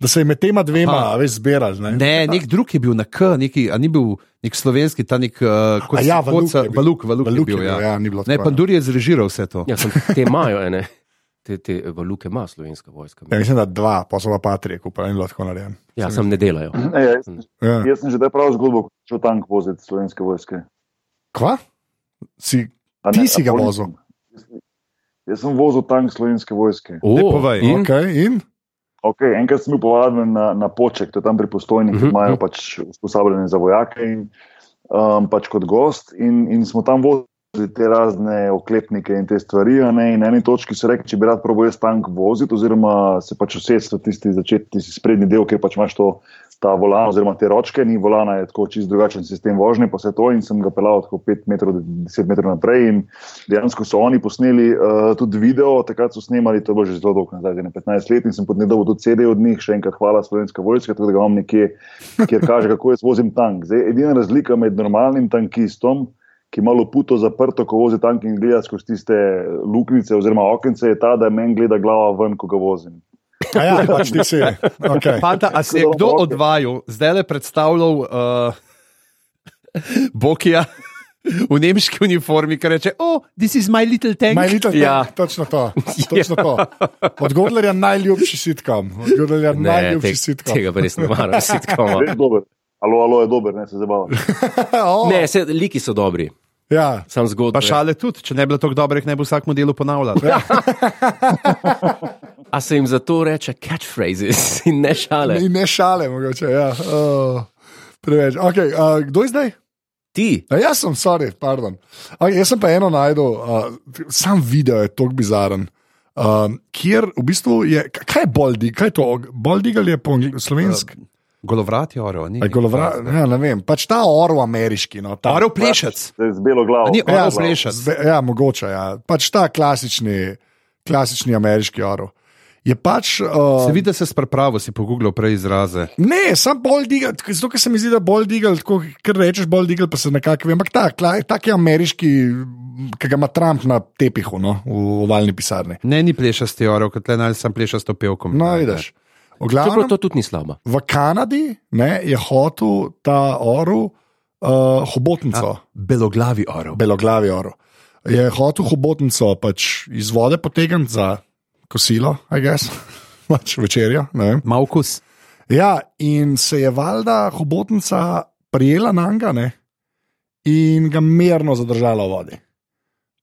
da se je med tema dvema Aha. veš, zbirali. Ne? Ne, nek drug je bil na K, neki, a ni bil nek slovenski, ta nek uh, kot A ja, Valuk kot je. Valuk, Valuk, Valuk je bil. je bil, Ja. ja, bilo Ne, tako, ja. Pandur je zrežiral vse to. Ja, sem, te imajo ene, te, te valuke ima slovenska vojska. Ja, mislim, da dva, pa so pa patrije, kupili in bilo tako narejen. Ja, sem ne delajo. E, jaz, Ja. jaz sem že zdaj prav zgodbo, šel tank voziti slovenske vojske. Kva? Si, A Ti ne, si ga vozil? Jaz- sem vozil tank slovenske vojske. O, Ne povej. in, okay, in? Okay, enkrat sem bil povabljen na, na poček, to je tam pri postojnih, ki Mhm, imajo mhm. pač usposabljanje za vojake in um, pač kot gost. In, in smo tam vozili te razne oklepnike in te stvari. Ne, in na eni točki so rekli, če bi rad probo jaz tank voziti, oziroma se pač usedeti v tisti začetni, tisti sprednji del, kjer pač imaš to. Ta volan, oziroma te ročke, ni volana, je tako čist drugačen sistem vožnje, pa vse to. In sem ga pelal tako 5 metrov, 10 metrov naprej. In dejansko so oni posneli uh, tudi video, takrat so snemali, to bo že zelo dolgo nazaj, ne 15 let. In sem potem dobil tudi CD od njih, še enkrat hvala Slovenska vojska, tako da ga imam nekje, kjer kaže, kako jaz vozim tank. Zdaj, edina razlika med normalnim tankistom, ki ima puto zaprto, ko vozi tank in gleda skozi tiste luknjice oziroma okence, je ta, da meni gleda glava ven, ko ga vozim. A Ja, pač ti si. Okay. Fanta, a se je kdo od vaju zdaj le predstavljal uh, Bokija v nemški uniformi, ki reče: Oh, this is my little tank. My little Ja. ja. točno to. [LAUGHS] Točno to. Od Godlerja najljubši sitkom. Od Godlerja najljubši te, sitkom. tega pa res ne maram, sitkoma. Alo, alo, je dober, ne se zabava. [LAUGHS] oh, Ne, se, liki so dobri, Ja. sam zgodba. Pa šale tudi, če ne bi bilo tako dobrih, ne bi vsak modelu ponavljal. Ja. [LAUGHS] A se jim zato reče catchphrases in ne šale? In ne šale, mogoče. Ja. Oh, preveč. Okay, uh, kdo je zdaj? Ti, A jaz sem, sorry, pardon. Okay, jaz sem pa eno najdel, uh, sam video je tako bizaren. Uh, kjer v bistvu je, kaj je boldig, kaj je to? Boldigal je po slovenski. Golovrat je oro, ni. Golovra, ja, ne vem, pač ta orov ameriški. No, ta, Orel plešec. Zdaj z belo glavo. A ni Ja, orel plešec. zbe, ja, mogoče. Ja. Pač ta klasični, klasični ameriški orov. Je pač. Uh, Se vidi, da se s prepravo si pogooglal prej izraze. Ne, sam bolj digal, zato ker se mi zdi, da bolj digal, tako ker rečeš bolj digal, pa se nekako vem. Ampak la- tak je ameriški, ki ga ima Trump na tepihu, no, v ovalni pisarni. Ne, ni plešasti orel, kot le naj sem plešasto pevkom. No, Ne, vidiš. Čeprav glavnem, to tudi ni slabo. v Kanadi ne, je hotel ta orel uh, hobotnico, ne. Beloglavi orel. beloglavi orel. Je hotel hobotnico pač iz vode potegniti za kosilo, a gess, [LAUGHS] pač večerjo. Malkus. Ja, in se je valjda hobotnica prijela na njega ne, in ga mirno zadržala v vodi.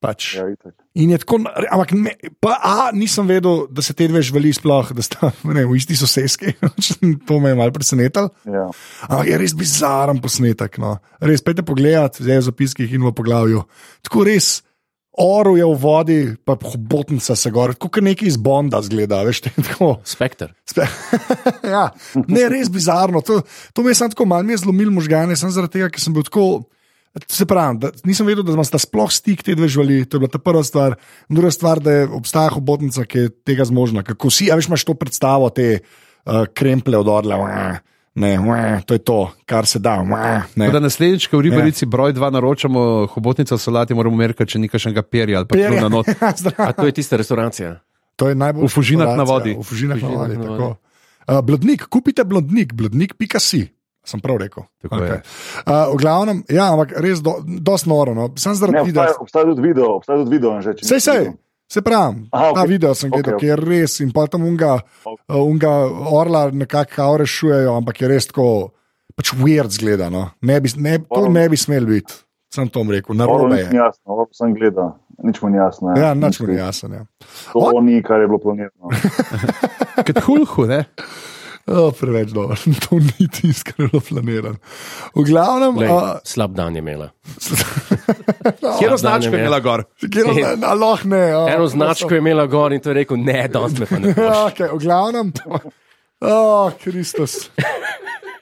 Pač. Ja, itak. In je tako, ampak ne, pa, a, nisem vedel, da se te dve živeli sploh, da sta [LAUGHS] ne, v isti sosedski. [LAUGHS] to me je malo presenetilo. ja. Ampak je res bizaren posnetek. No. Res, pejte pogledat, zdaj v zapiskih in v poglavju. Tako res, oro je v vodi, pa hobotnica se gor, kot nekaj iz Bonda zgleda, veš, te, tako. Spektr. Spe- [LAUGHS] ja, ne, res bizarno. To, to me je samo tako malo mi je zlomil možgane, samo zaradi tega, ker sem bil tako. Se pravi, da nisem vedel, da imata sploh stik te dve živali, to je bila ta prva stvar. Druga stvar, da je obstaja hobotnica, ki je tega zmožna. Kako si, a veš, imaš to predstavo, te uh, kremple od orla. Ne, ne, to je to, kar se da. Ne. Da naslednjič, ko v Ja. Ribarici broj 2 naročamo hobotnico solati, moramo merkati, če ni kakšnega perja ali pa Perje. na not. [LAUGHS] Ja. A to je tista restauracija. To je najbolj V Fužinah na vodi. V Fužinah na vodi. Na tako. Uh, blodnik, kupite blodnik, blodnik.si. Sem prav rekel. Tako je. Uh, v glavnem, ja, ampak res do, dosti noro. No. Sam Ne, zaradi tega. obstaja, obstaja tudi video, obstaja tudi video. Že, Sej, sej, se pravi. Aha, Ta okej. video sem gledal, Okej, ki je res in pa tam unga, uh, unga orla nekako rešujejo, ampak je res tako, pač weird zgleda. No. Ne bi, ne, to ne bi smel biti. Sem to rekel, na robe nič ni jasno, oro sem gledal, nič mu ni jasno. Ja, nič mi ni jasno. Ja. To ni, kar je bilo planirano. [LAUGHS] Kot hulhu, ne? Oh, preveč dobro, [LAUGHS] to ni tisto, kar je bilo planirano. V glavnem, Lej, uh, slab dan je imela. [LAUGHS] Kjer dan označka je imela gor? kjer lahko ne. Oh, Eno značko je imela gor in to je rekel, ne, danes me pa ne [LAUGHS] okay, v glavnem, oh, Kristus.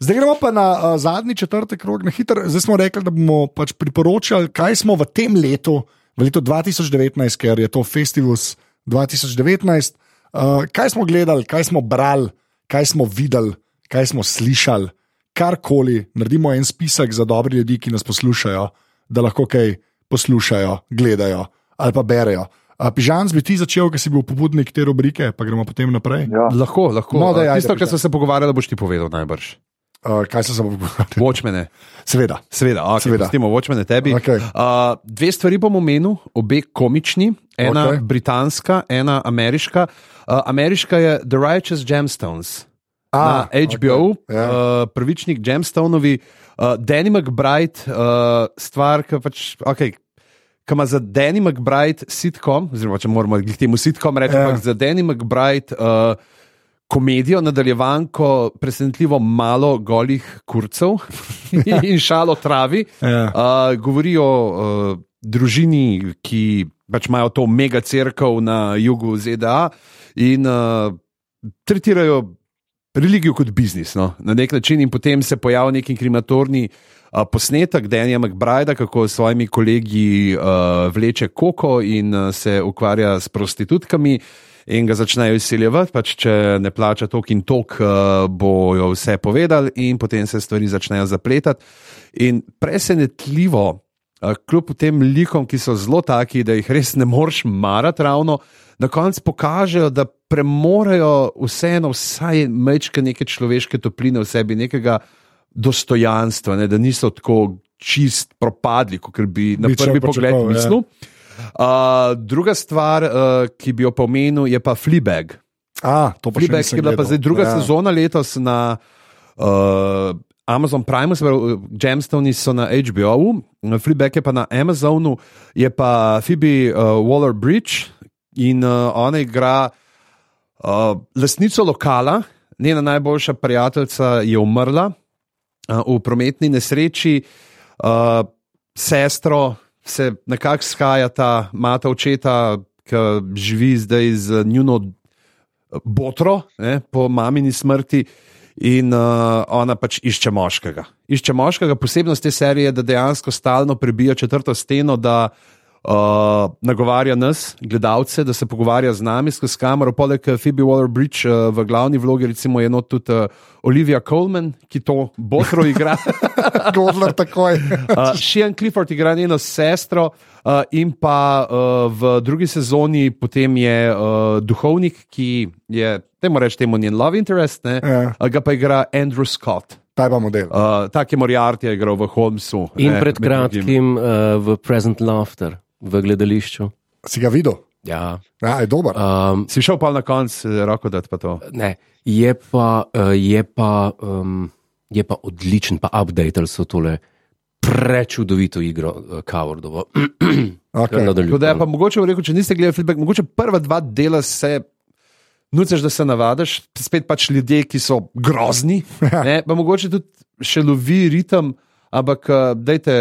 Zdaj gremo pa na uh, zadnji četrti krog, na hiter. Zdaj smo rekli, da bomo pač priporočali, kaj smo v tem letu, v letu 2019, ker je to Festivus 2019, uh, kaj smo gledali, kaj smo brali, kaj smo videli, kaj smo slišali, karkoli. Naredimo en spisek za dobre ljudi, ki nas poslušajo, da lahko kaj poslušajo, gledajo ali pa berejo. Uh, Pižan, bi ti začel, ker si bil pobudnik te rubrike, pa gremo potem naprej. Ja. Lahko, lahko. No, daj, ajde, Tisto, kar smo se pogovarjali, boš ti povedal najbrž. Uh, kaj se bo pogovarjal? Watchmene. Seveda. Seveda, okay, Seveda. Seveda. Watchmene tebi. Okej. Uh, dve stvari bom omenil, obe komični, ena okay. britanska, ena ameriška. Uh, ameriška je The Righteous Gemstones. A, na HBO, okej, ja. okay, uh, prvičnik Gemstonovi, uh, Danny McBride, uh, stvar, ki pač, okay, ki ima za Danny McBride sitcom, oziroma če moramo glih temu sitcom reči, Ja. yeah. za Danny McBride. Uh, Komedijo, nadaljevanko, presenetljivo malo golih kurcev [LAUGHS] in šalo travi. Ja. Uh, govori o uh, družini, ki pač imajo to mega crkvo na jugu ZDA in uh, tretirajo religijo kot biznis no, na nek način, in potem se pojavi neki inkriminatorni uh, posnetek Danja McBrida, kako s svojimi kolegi uh, vleče koko in uh, se ukvarja s prostitutkami. In ga začnejo izsiljevati, pač če ne plača tok in tok, uh, bojo vse povedali, in potem se stvari začnejo zapletati. In presenetljivo, uh, kljub tem likom, ki so zelo taki, da jih res ne moreš marati ravno, na koncu pokažejo, da premorejo vseeno vsaj mečke neke človeške topline v sebi, nekega dostojanstva, ne, da niso tako čist propadli, kot bi na prvi pogled ja. mislil. Uh, druga stvar, uh, ki bi jo pomenil, je pa Fleabag. A, to pa Fleabag nisem je bila pa zdaj druga ja. sezona letos na uh, Amazon Prime, se pravi, Gemstoni so na HBO-u, Fleabag je pa na Amazonu, je pa Phoebe uh, Waller Bridge in uh, ona igra uh, lastnico lokala, njena najboljša prijateljica je umrla uh, v prometni nesreči, uh, sestro se nekako skajata, mata očeta, ki živi zdaj z njuno botro, ne, po mamini smrti. In uh, ona pač išče moškega. Išče moškega, posebnost te serije je, da dejansko stalno prebija četrto steno, da uh, nagovarja nas, gledalce, da se pogovarja z nami, skozi kamero. Poleg eh, Phoebe Waller-Bridge uh, v glavni vlogi, recimo, je not tudi uh, Olivia Colman, ki to botro [LAUGHS] igra. Godler takoj. Uh, [LAUGHS] Sheehan Clifford igra njeno sestro, uh, in pa uh, v drugi sezoni potem je uh, duhovnik, ki je, temu reči, temu njen love interest, ne, Ja. uh, ga pa igra Andrew Scott. Taj pa model. Uh, tak je Moriarty igral v Holmesu. In ne, pred kratkim uh, v Present Laughter, v gledališču. Si ga videl? Ja. Ja, je dober. Um, Si šel pa na konec, eh, roko da pa to. ne, je pa, uh, je pa, um, je pa odličen, pa updater so tole prečudovito igro, Cowardovo. [CLEARS THROAT] Okay. Tako da je pa mogoče reku, če niste gledali feedback, mogoče prva dva dela se. Nuceš, da se navadiš, spet pač ljudje, ki so grozni, [LAUGHS] ne, pa mogoče tudi še lovi ritem, ampak dajte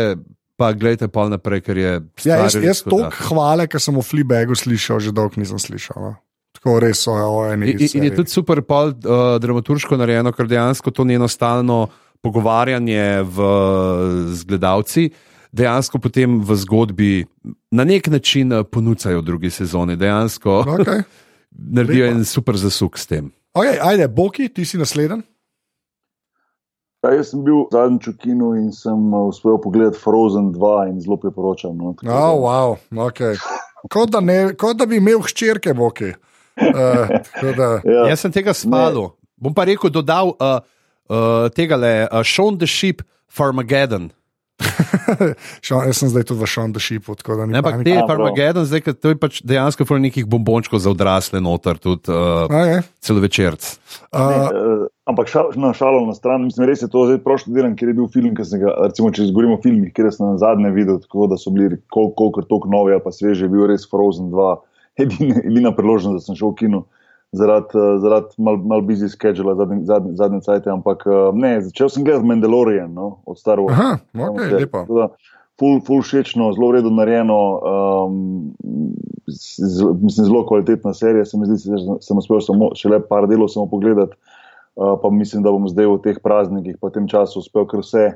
pa gledajte pol naprej, ker je Ja, jaz, jaz toliko hvale, ker sem o Fleabagu slišal, že dolgo nisem slišal. No. Tako res so o eni. In, in, je tudi super pol uh, dramaturško narejeno, ker dejansko to njeno stalno pogovarjanje v, z gledalci. Dejansko potem v zgodbi na nek način eh, ponucajo v drugi sezoni, dejansko Okay. [LAUGHS] naredijo lepa. en super zasuk s tem. Okay, ajde, Boki, ti si naslednji. Ja, jaz sem bil zadnjič v kinu in sem uh, uspel pogledati Frozen 2 in zelo priporočam. No, tako da- Oh, wow, okay. kot, da ne, kot da bi imel hčerke, Boki. Uh, da, [LAUGHS] ja. Jaz sem tega spalil. Bom pa rekel, dodal uh, uh, tega le, uh, Sean the Sheep, Farmageddon. Sean, jaz sem zdaj tudi v Sean the Sheepu, tako da ni Ne, ampak te A, prav. Farmageddon, zdaj, to je pač dejansko ful nekih bombončkov za odrasle noter, tudi uh, Okay. celovečerc. Uh, Uh, ampak šal, na šalo na stran, mislim, res je to zdaj prošli delen, ker je bil film, ki sem ga, recimo, če govorimo o filmih, kjer sem na zadnje videl, tako da so bili kol, kolikor toliko novi ali pa sveži, je bil res Frozen 2, edina, edina priložnost, da sem šel v kino. Zaradi uh, zarad mal, mal busy schedule, zadnji, zadnji, zadnji cajt, ampak uh, ne, začel sem gledati Mandalorian no, od Star Wars. aha, okay, lepo. Tako da, Ful, ful všečno, zelo vredno narejeno, um, z, mislim, zelo kvalitetna serija. Se mi zdi, da sem uspel samo še le par delov samo pogledati, uh, pa mislim, da bom zdaj v teh praznikih, v tem času uspel kar vse,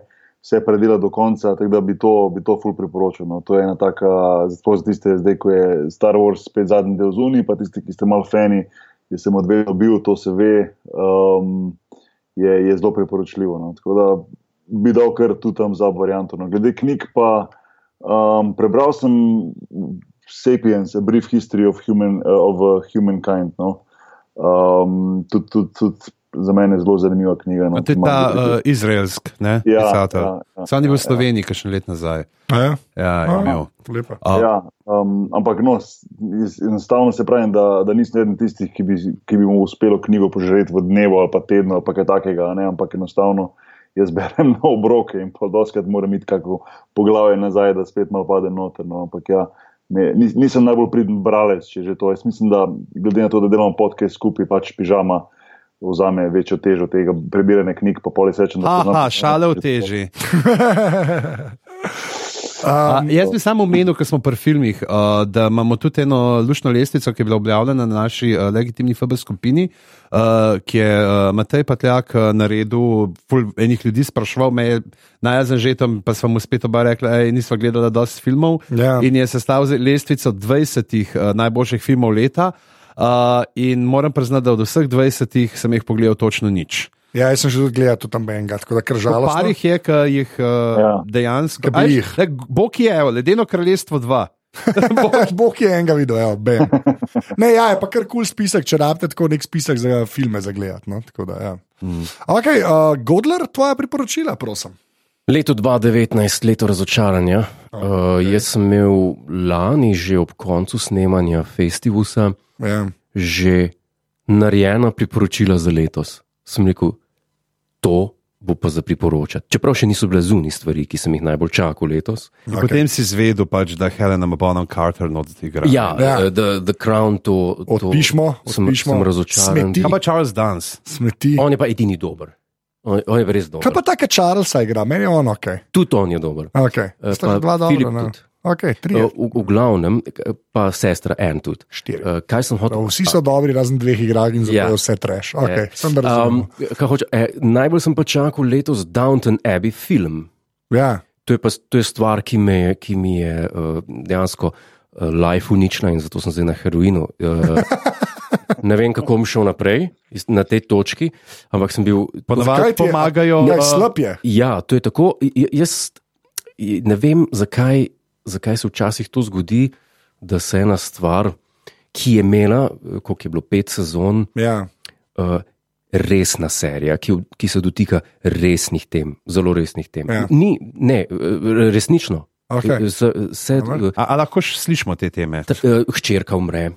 vse predelati do konca, tako da bi to, bi to ful priporočil. No. To je ena taka, zato za tiste, zdaj, ko je Star Wars spet zadnji del zunaj, pa tisti, ki ste mal fani, ki sem odvedel bil, to se ve, um, je, je zelo priporočljivo. No. Tako da bi dal kar tu tam za varianto. No. Glede knjig pa um, prebral sem Sapiens, A Brief History of, human, uh, of uh, Humankind. No? Um, tudi tud, tud za mene je zelo zanimiva knjiga. No? To je ta uh, izraelsk, ne? Ja, pisatelj. ja, ja, Sam ni bil v ja, Sloveniji, kakšen let nazaj. A Ja, Ja, je Aha. imel. lepa. A, Ja, um, ampak no, enostavno se pravi, da, da nisem eden tistih, ki bi, ki bi mu uspelo knjigo požreti v dnevu ali pa tednu ali pa kaj takega, ne? ampak enostavno jaz berem [LAUGHS] na obroke in pa doskrat moram iti kako poglavje nazaj, da spet malo pade noter. No? Ampak ja, ne, nis, nisem najbolj pridn bralec, če že to. Jaz mislim, da glede na to, da delamo podke skupaj, pač pižama. Vzame večjo težo tega prebiranja knjig, pa poli srečen. da poznam- Aha, šale v teži. [LAUGHS] Um, jaz bi samo omenil, ker smo pri filmih, uh, da imamo tudi eno lušno lestvico, ki je bila objavljena na naši uh, legitimni FB skupini, uh, ki je uh, Matej Patljak uh, naredil, ful enih ljudi spraševal, me je najjazen že tam, pa smo mu spet oba rekli, da nismo gledali dosti filmov. Ja. In je sestavil lestvico 20 uh, najboljših filmov leta. Uh, in moram priznati, da od vseh 20 sem jih pogledal točno nič. Ja, jaz sem že tudi gledal tudi tam enega, tako da kar žalostno. parih je, ki jih uh, ja. Ja. dejansko Ke bi Aj, jih. le, Bog je, evo, ledeno kraljestvo 2. [LAUGHS] Bog je enega videl, evo, bam. Ne, ja, je pa kar kul cool spisek, če rabite tako nek spisek za filme za gledati. No? Tako da, ja. mm. okay, uh, Godler, tvoja priporočila, prosim. Leto 2019, leto razočaranja. Oh, okay. uh, jaz sem imel lani, že ob koncu snemanja festivala, Ja. že narejena priporočila za letos. Sem rekel, to bo pa za priporočati. Čeprav še niso bile zunaj stvari, ki sem jih najbolj čakal letos. Okay. Potem si izvedel, pač, da Helena Bonham Carter not igra. Ja, Ja. ja. The, the Crown, to, to Odpišmo, sem, odpišmo. sem razočaran. Smeti. Kaj pa Charles Dance? Smeti. On je pa edini dober. On, on je res dober. Kaj pa tako Charlesa igra, meni je on ok. Tudi on je dober. okay. Eh, pa dva Filip dobra. ne? tudi. Okay, tri. Uh, v, v glavnem, eh, pa sestra en tudi. Štiri. Uh, kaj sem hotel? No, vsi so dobri, razen dveh igralk in zato Ja. vse treš. Okay, Eh, razumem. um, kaj hoče, eh, najbolj sem pa čakal letos Downton Abbey film. ja. To je, pa, to je stvar, ki, me, je- ki mi je uh, dejansko uh, life uničila in zato sem zdaj na heroinu. Uh, [LAUGHS] ne vem, kako bom šel naprej na tej točki, ampak sem bil. Ponavadi pomagajo. Ja, slab je. Ja, to je tako. j- Jaz ne vem, zakaj, zakaj se včasih to zgodi, da se ena stvar, ki je imela, eh, koliko je bilo pet sezon, Ja. uh, resna serija, ki, ki se dotika resnih tem, zelo resnih tem. Ja. Ni, ne, eh, resnično. Okej. Se, se. A, a lahko slišimo te teme? eh, hčerka umre,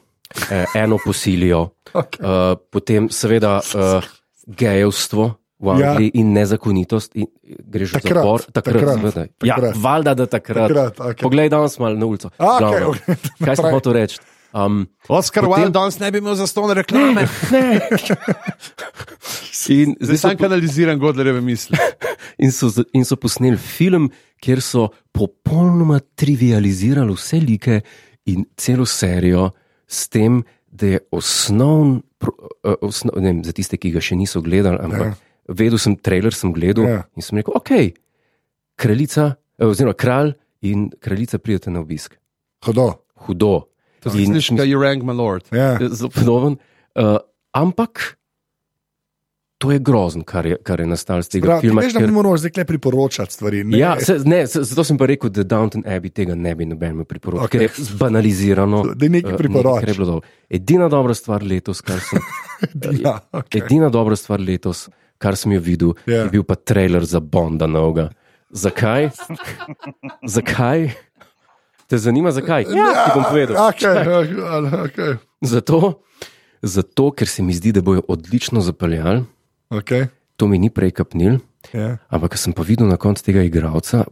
eno posilijo, [LAUGHS] Okay. uh, potem seveda uh, gejevstvo. V Ja. Angliji ja. in nezakonitost, in greš v Takrat, zapor, takrat, takrat, takrat, ja, valjda, da takrat. Takrat, okej. Poglej, danes malo na ulico. A, okej, Glavno. okej, [LAUGHS] Kaj sem hotel reči? Um, Oscar Potem- Wilde danes ne bi imel za ston reklame. [LAUGHS] in, Zdaj so, sam kanaliziram Godlerjeve misli. [LAUGHS] in, so, in so posneli film, kjer so popolnoma trivializirali vse like in celo serijo s tem, da je osnovn, eh, osnov, ne vem, za tiste, ki ga še niso gledali, ampak Ja. Vedel sem, trailer sem gledal Ja. in sem rekel, ok, kraljica, eh, oziroma kralj in kraljica pridete na obisk. Hodo. Hudo. To si slišiš, kaj je rank, my lord. Ja. zelo podoben. Uh, ampak to je grozno, kar je, kar je nastalo z tega Prav, filma. veš, da mi moramo zdaj le priporočati stvari. Ne, Ja, se, ne, se, zato sem pa rekel, da Downton Abbey tega ne bi noben priporočil, okay. ker je zbanalizirano. [LAUGHS] Da je nekaj eh, priporoč. kar je bilo dobro. Edina dobra stvar letos, kar sem, [LAUGHS] ja, okay. edina dobra stvar letos, kar sem jo videl, Ja. yeah. je bil pa trailer za Bonda novega. Zakaj? [LAUGHS] zakaj? Te zanima, zakaj? Ja, ti bom povedal. Okay, okay, Zato, zato, ker se mi zdi, da bojo odlično zapeljali, okay. to mi ni prej kapnil. Ja. Ampak, ko sem pa videl na koncu tega igralca,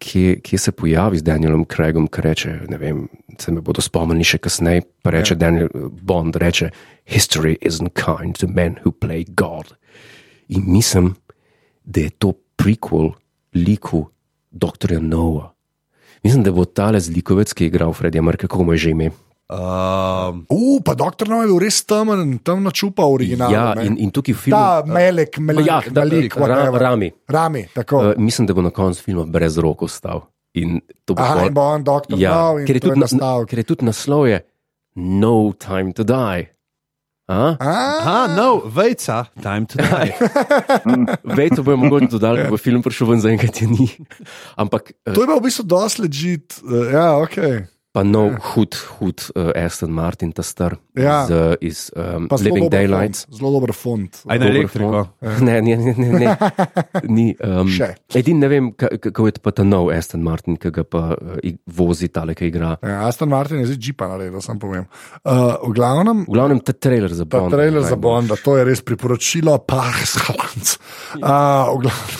kje, kje se pojavi z Danielom Craigom, ki reče: Ne vem, se me bodo spomnili še kasneje. Pa reče ja. Daniel Bond: reče, History isn't kind to men who play God. In mislim, da je to prequel liku dr. Noah. Mislim, da bo tale zlikovec, ki je igral Fredija Mrka, kako mu je že ime. Um, Uh, pa doktor Noe je bil res temen, temno čupa original. Ja, in, in tukaj v filmu. Ta Melek, Melek, ja, da, Malik, ra. Rami. Rami, tako. Uh, mislim, da bo na koncu filma brez roko stal. In to bo Aha, bo on doktor Ja, Noe in ker je, na, nastavek. ker je tudi naslov je No Time to Die. A? aha, no, vejca, time to die. [LAUGHS] Vej, to bojo mogoče dodali, ko bo film prišel ven, zaenkrat je ni. Ampak To je pa v bistvu dosti ležit. Uh, ja, ok. Pa nov, hud, hud uh, Aston Martin, ta star. Ja. Z, uh, iz um, Living Daylights. font, Zelo dober font. Aj na elektriko. font. Ne, ne, ne. ne, ne. [LAUGHS] Ni, um, edin ne vem, ka- kako je pa ta nov Aston Martin, ki ga pa uh, vozi tale, ki igra. Ja, Aston Martin je zdaj džipa naredil, sam povem. Uh, v glavnem, V glavnem, ta trailer za ta Bond. trailer za. Bonda, to je res priporočilo, pa sklanc. Uh, v glavnem,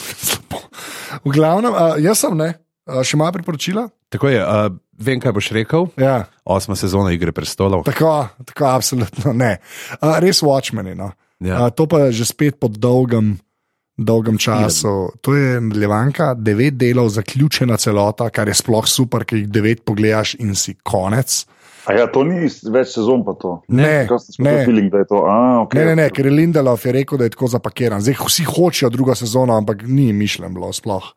[LAUGHS] v glavnem uh, jaz sem ne, uh, še malo priporočila. Tako je, uh, vem, kaj boš rekel. Ja. Osma sezona Igre prestolov. Tako, tako absolutno ne. Uh, res Watchmeni. No. Ja. Uh, to pa je že spet po dolgem, dolgem času. To je nadaljevanka, devet delov, zaključena celota, kar je sploh super, ker jih devet pogledaš in si konec. A ja, to ni več sezon, pa to. Ne, ne. imel feeling, je to? A, okay. Ne, ne, ne, ker je Lindelof je rekel, da je tako zapakiran. Zdaj vsi hočejo drugo sezono, ampak ni mišljen bilo sploh.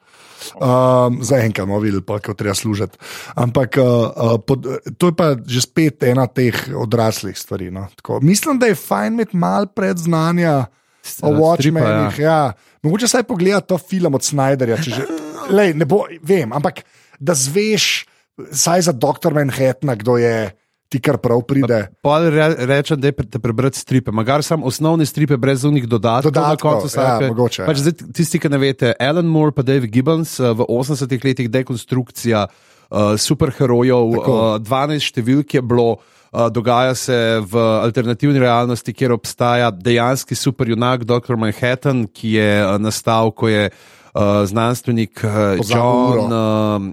Um, Zaenkrat bomo videli, pa, kako treba služiti. Ampak uh, pod, to je pa že spet ena teh odraslih stvari. No. Tako, mislim, da je fajn imeti malo predznanja o stripa, Watchmenih. Ja. Mogoče saj pogledati to film od Snyderja. če Že, lej, ne bo, vem, ampak da zveš, saj za doktor Manhattna, kdo je ti kar prav pride. Pa re, rečem, da je te prebrati stripe, magar sam osnovne stripe brez unih dodatkov. na Dodatkov, koncu ja, vsake- mogoče, Pač ja. zdaj, tisti, ki ne veste, Alan Moore in David Gibbons eh, v 80-ih letih dekonstrukcija uh, superherojev, Tako. uh, 12 številk je bilo. Uh, dogaja se v alternativni realnosti, kjer obstaja dejanski superjunak Dr. Manhattan, ki je nastal, ko je uh, znanstvenik uh, John, uh,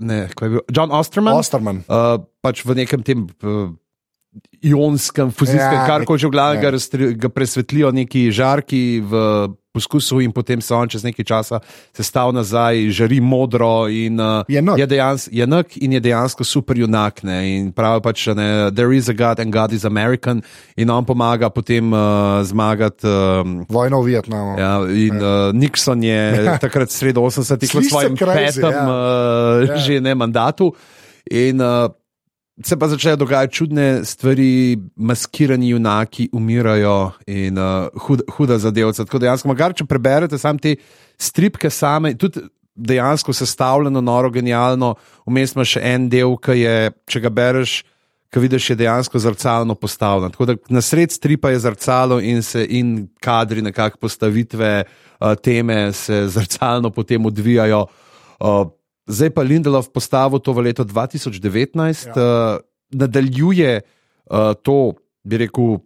ne, ko je bil, John Osterman. Osterman. Uh, pač v nekem tem uh, ionskem, fuzijskem, Ja, ja, kar koli že v glavi, ja. ga, ga presvetlijo neki žarki v poskusu, in potem se on čez nekaj časa sestavlja nazaj, žari modro. In, uh, Je je, dejans, je nek in je dejansko super junak. Ne, in pravi pač, ne, there is a God and God is American, in on pomaga potem uh, zmagati. Um, Vojna v Vietnamu. Ja, in uh, Nixon je [LAUGHS] takrat sredo 80-ih v svojem crazy, petem ja. uh, Ja. že ne mandatu. In uh, se pa začnejo dogajati čudne stvari, maskirani junaki umirajo in uh, hud, huda zadevca. Tako dejansko, magar, če preberete sam te stripke same, tudi dejansko sestavljeno, noro, genialno, vmes ima še en del, ki je, če ga bereš. Ki vidiš, je dejansko zrcalno postavljen. Tako da na sred stripa je zrcalo in se in kadri, nekakšne postavitve, uh, teme se zrcalno potem odvijajo. Uh, zdaj pa Lindelov postavil to v letu 2019, ja. uh, nadaljuje uh, to, bi rekel,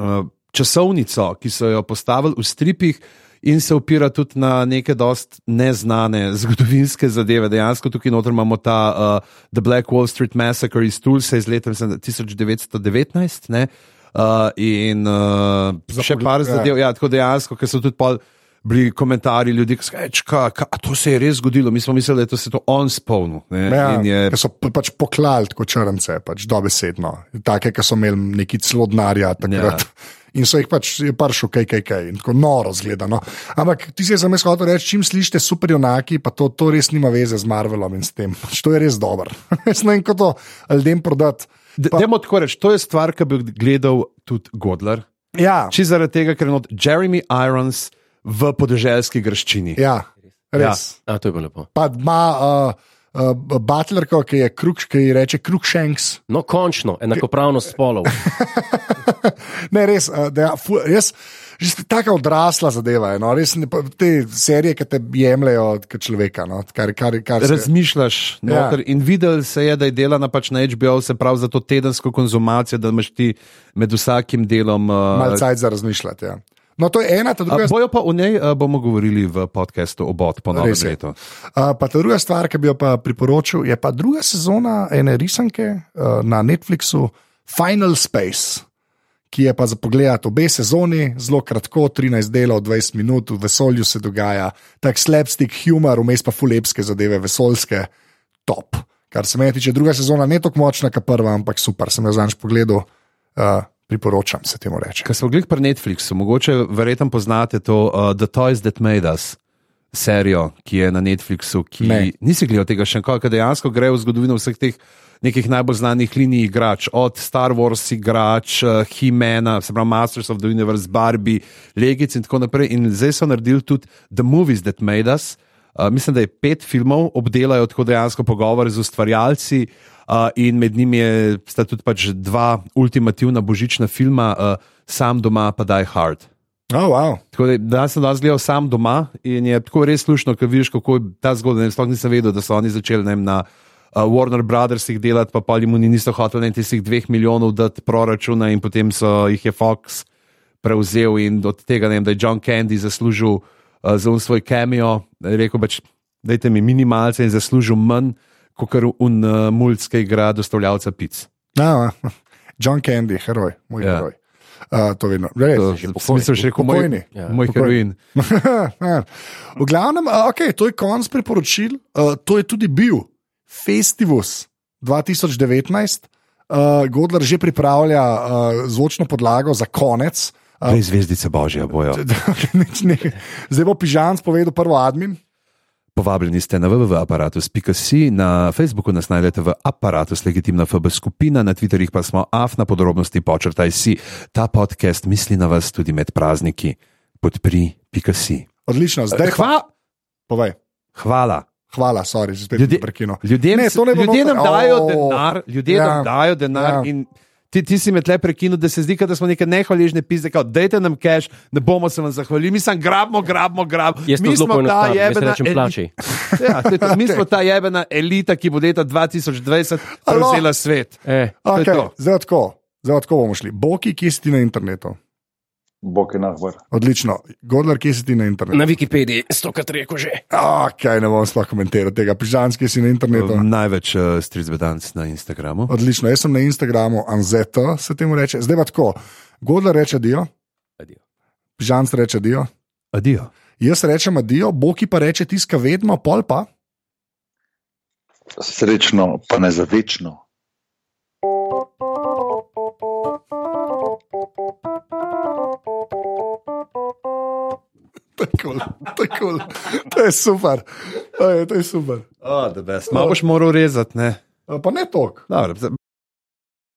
uh, časovnico, ki so jo postavili v stripih. In se opira tudi na neke dost neznane zgodovinske zadeve. Dejansko tukaj noter imamo ta uh, The Black Wall Street Massacre iz Tulsa iz leta mislim, da 1919. Ne? Uh, in uh, še pogled- par ja. zadev, ja, tako dejansko, ker so tudi pol bili komentarji ljudi, ki so rekli, to se je res zgodilo. Mi smo mislili, da je to se to on spolnil. Ja, je- so pač poklali tako črnce, pač dobesedno. Take, ki so imeli neki celo denarja takrat. Ja. [LAUGHS] In so jih pač je prišel, kaj, kaj, kaj, in tako noro zgledano. Ampak ti si sem jaz hotel reči, čim slišite superjunaki, pa to, to res nima veze z Marvelom in s tem. Pač to je res dobro. [LAUGHS] Jaz ne vem, kako to ljudem prodati. Pa- Dajmo tako reči, to je stvar, ki bi gledal tudi Godler. Ja, Če zaradi tega, ker je not Jeremy Irons v podeželski grščini. ja, res. A, to je bilo lepo. Pa ima uh, uh, Butlerko, ki je kruk, ki ji reče Krukshanks. No, končno, enakopravnost spolov. [LAUGHS] Ne, res, uh, da, ja, fu, res že ste tako odrasla zadeva. je, No, res, ne, pa te serije, ki te jemljajo kot človeka. No, kar, kar, kar se, Razmišljaš Ja. noter, in videl se je, da je delana pač na HBO, se pravi za to tedensko konzumacijo, da imaš ti med vsakim delom. Uh, malce za razmišljati. Ja. No, to je ena, ta druga. a, bojo pa o njej uh, bomo govorili v podkastu obot po novem Res je. letu. Uh, pa ta druga stvar, ki bi jo pa priporočil, je pa druga sezona ene risanke uh, na Netflixu, Final Space, ki je pa za pogled obe sezoni, zelo kratko, 13 delov, 20 minut, v vesolju se dogaja, tak slapstick humor, vmes pa fulepske zadeve, vesoljske, top. Kar se meni tiče, druga sezona ne tako močna, kot prva, ampak super, sem jo zanj pogledal, uh, priporočam se temu reči. Ker smo gledali pri Netflixu, mogoče verjetno poznate to uh, The Toys That Made Us. Serijo, ki je na Netflixu, ki Ne. nisi gledal tega še enkrat, ker dejansko gre v zgodovino vseh teh nekih najbolj znanih linij igrač, od Star Wars igrač, uh, He-Mana, se pravi Masters of the Universe, Barbie, Legic in tako naprej. In zdaj so naredili tudi The Movies That Made Us, uh, mislim, da je pet filmov, obdelajo tako dejansko pogovore z ustvarjalci. Uh, in med njimi je, sta tudi pač dva ultimativna božična filma, uh, Sam doma, pa Die Hard. Oh, wow. Tako da danes sem danes gledal sam doma in je tako res slušno, ker vidiš, kako je ta zgodba. Sploh nisem vedel, da so oni začeli ne, na uh, Warner Brothersih delati, pa pa jim niso hoteli tistih dveh milijonov dati proračuna in potem so jih je Fox prevzel in od tega, vem, da je John Candy zaslužil uh, za un svoj cameo, rekel pač, dajte mi minimalce in zaslužil manj, kot kar un uh, mulj, ki igra dostavljavca pic. Ah, John Candy, heroj, moj Ja. heroj. Uh, to vedno. Res. Še rekel moj, Pokojni. Ja. moj Pokojni. heroin. [LAUGHS] v glavnem, okay, to je konc priporočil. Uh, to je tudi bil Festivus 2019. Uh, Godler že pripravlja uh, zvočno podlago za konec. Uh, Dve zvezdice božje bojo. [LAUGHS] Zdaj bo Pižan povedal prvo admin. Povabljeni ste na www.apparatus.si, na Facebooku nas najdete v Apparatus Legitimna FB skupina, na Twitterjih pa smo AF na podrobnosti počrtaj si. Ta podcast misli na vas tudi med prazniki. Podpri.si. Odlično, zdaj Hva-. Povej. Hvala. Hvala, sorry, že spet Ljudje- prekino. Ljudem, Ne, ne ljudje nam dajo O, denar, ljudje ja, nam dajo denar. ja. in Ti, ti si me tle prekinil, da se zdi, kot da smo neke nehvaležne pizde, kot dajte nam cash, ne bomo se vam zahvalili, mi samo grabimo, grabimo, grabimo. Jaz Mi smo ta jebena rečem eli- plačaj. Ja, to. Mi smo ta jebena elita, ki bo leta 2020 Alo? prevzela svet. Eh, Okay, zdaj tako, zdaj tako bomo šli. Boki, kje si ti na internetu? Bog je nahvar. Odlično. Godler, kje si ti na internetu? na Wikipediji, stokrat rekel že. Ok, ne bom sploh komentiral tega. Pižan, kje si na internetu? Največ uh, stricbedanc na Instagramu. Odlično, jaz sem na Instagramu, Anzeta se temu reče. Zdaj pa tako. Godler reče dio, Adijo. Pižan reče dio. Adijo. Jaz rečem adijo, Boki pa reče tiska vedno, pol pa. Srečno, pa ne za večno. Tako, tako. To je super. To je, to je super. Oh, Malo boš moral rezati, ne? Pa ne tok. Dobro,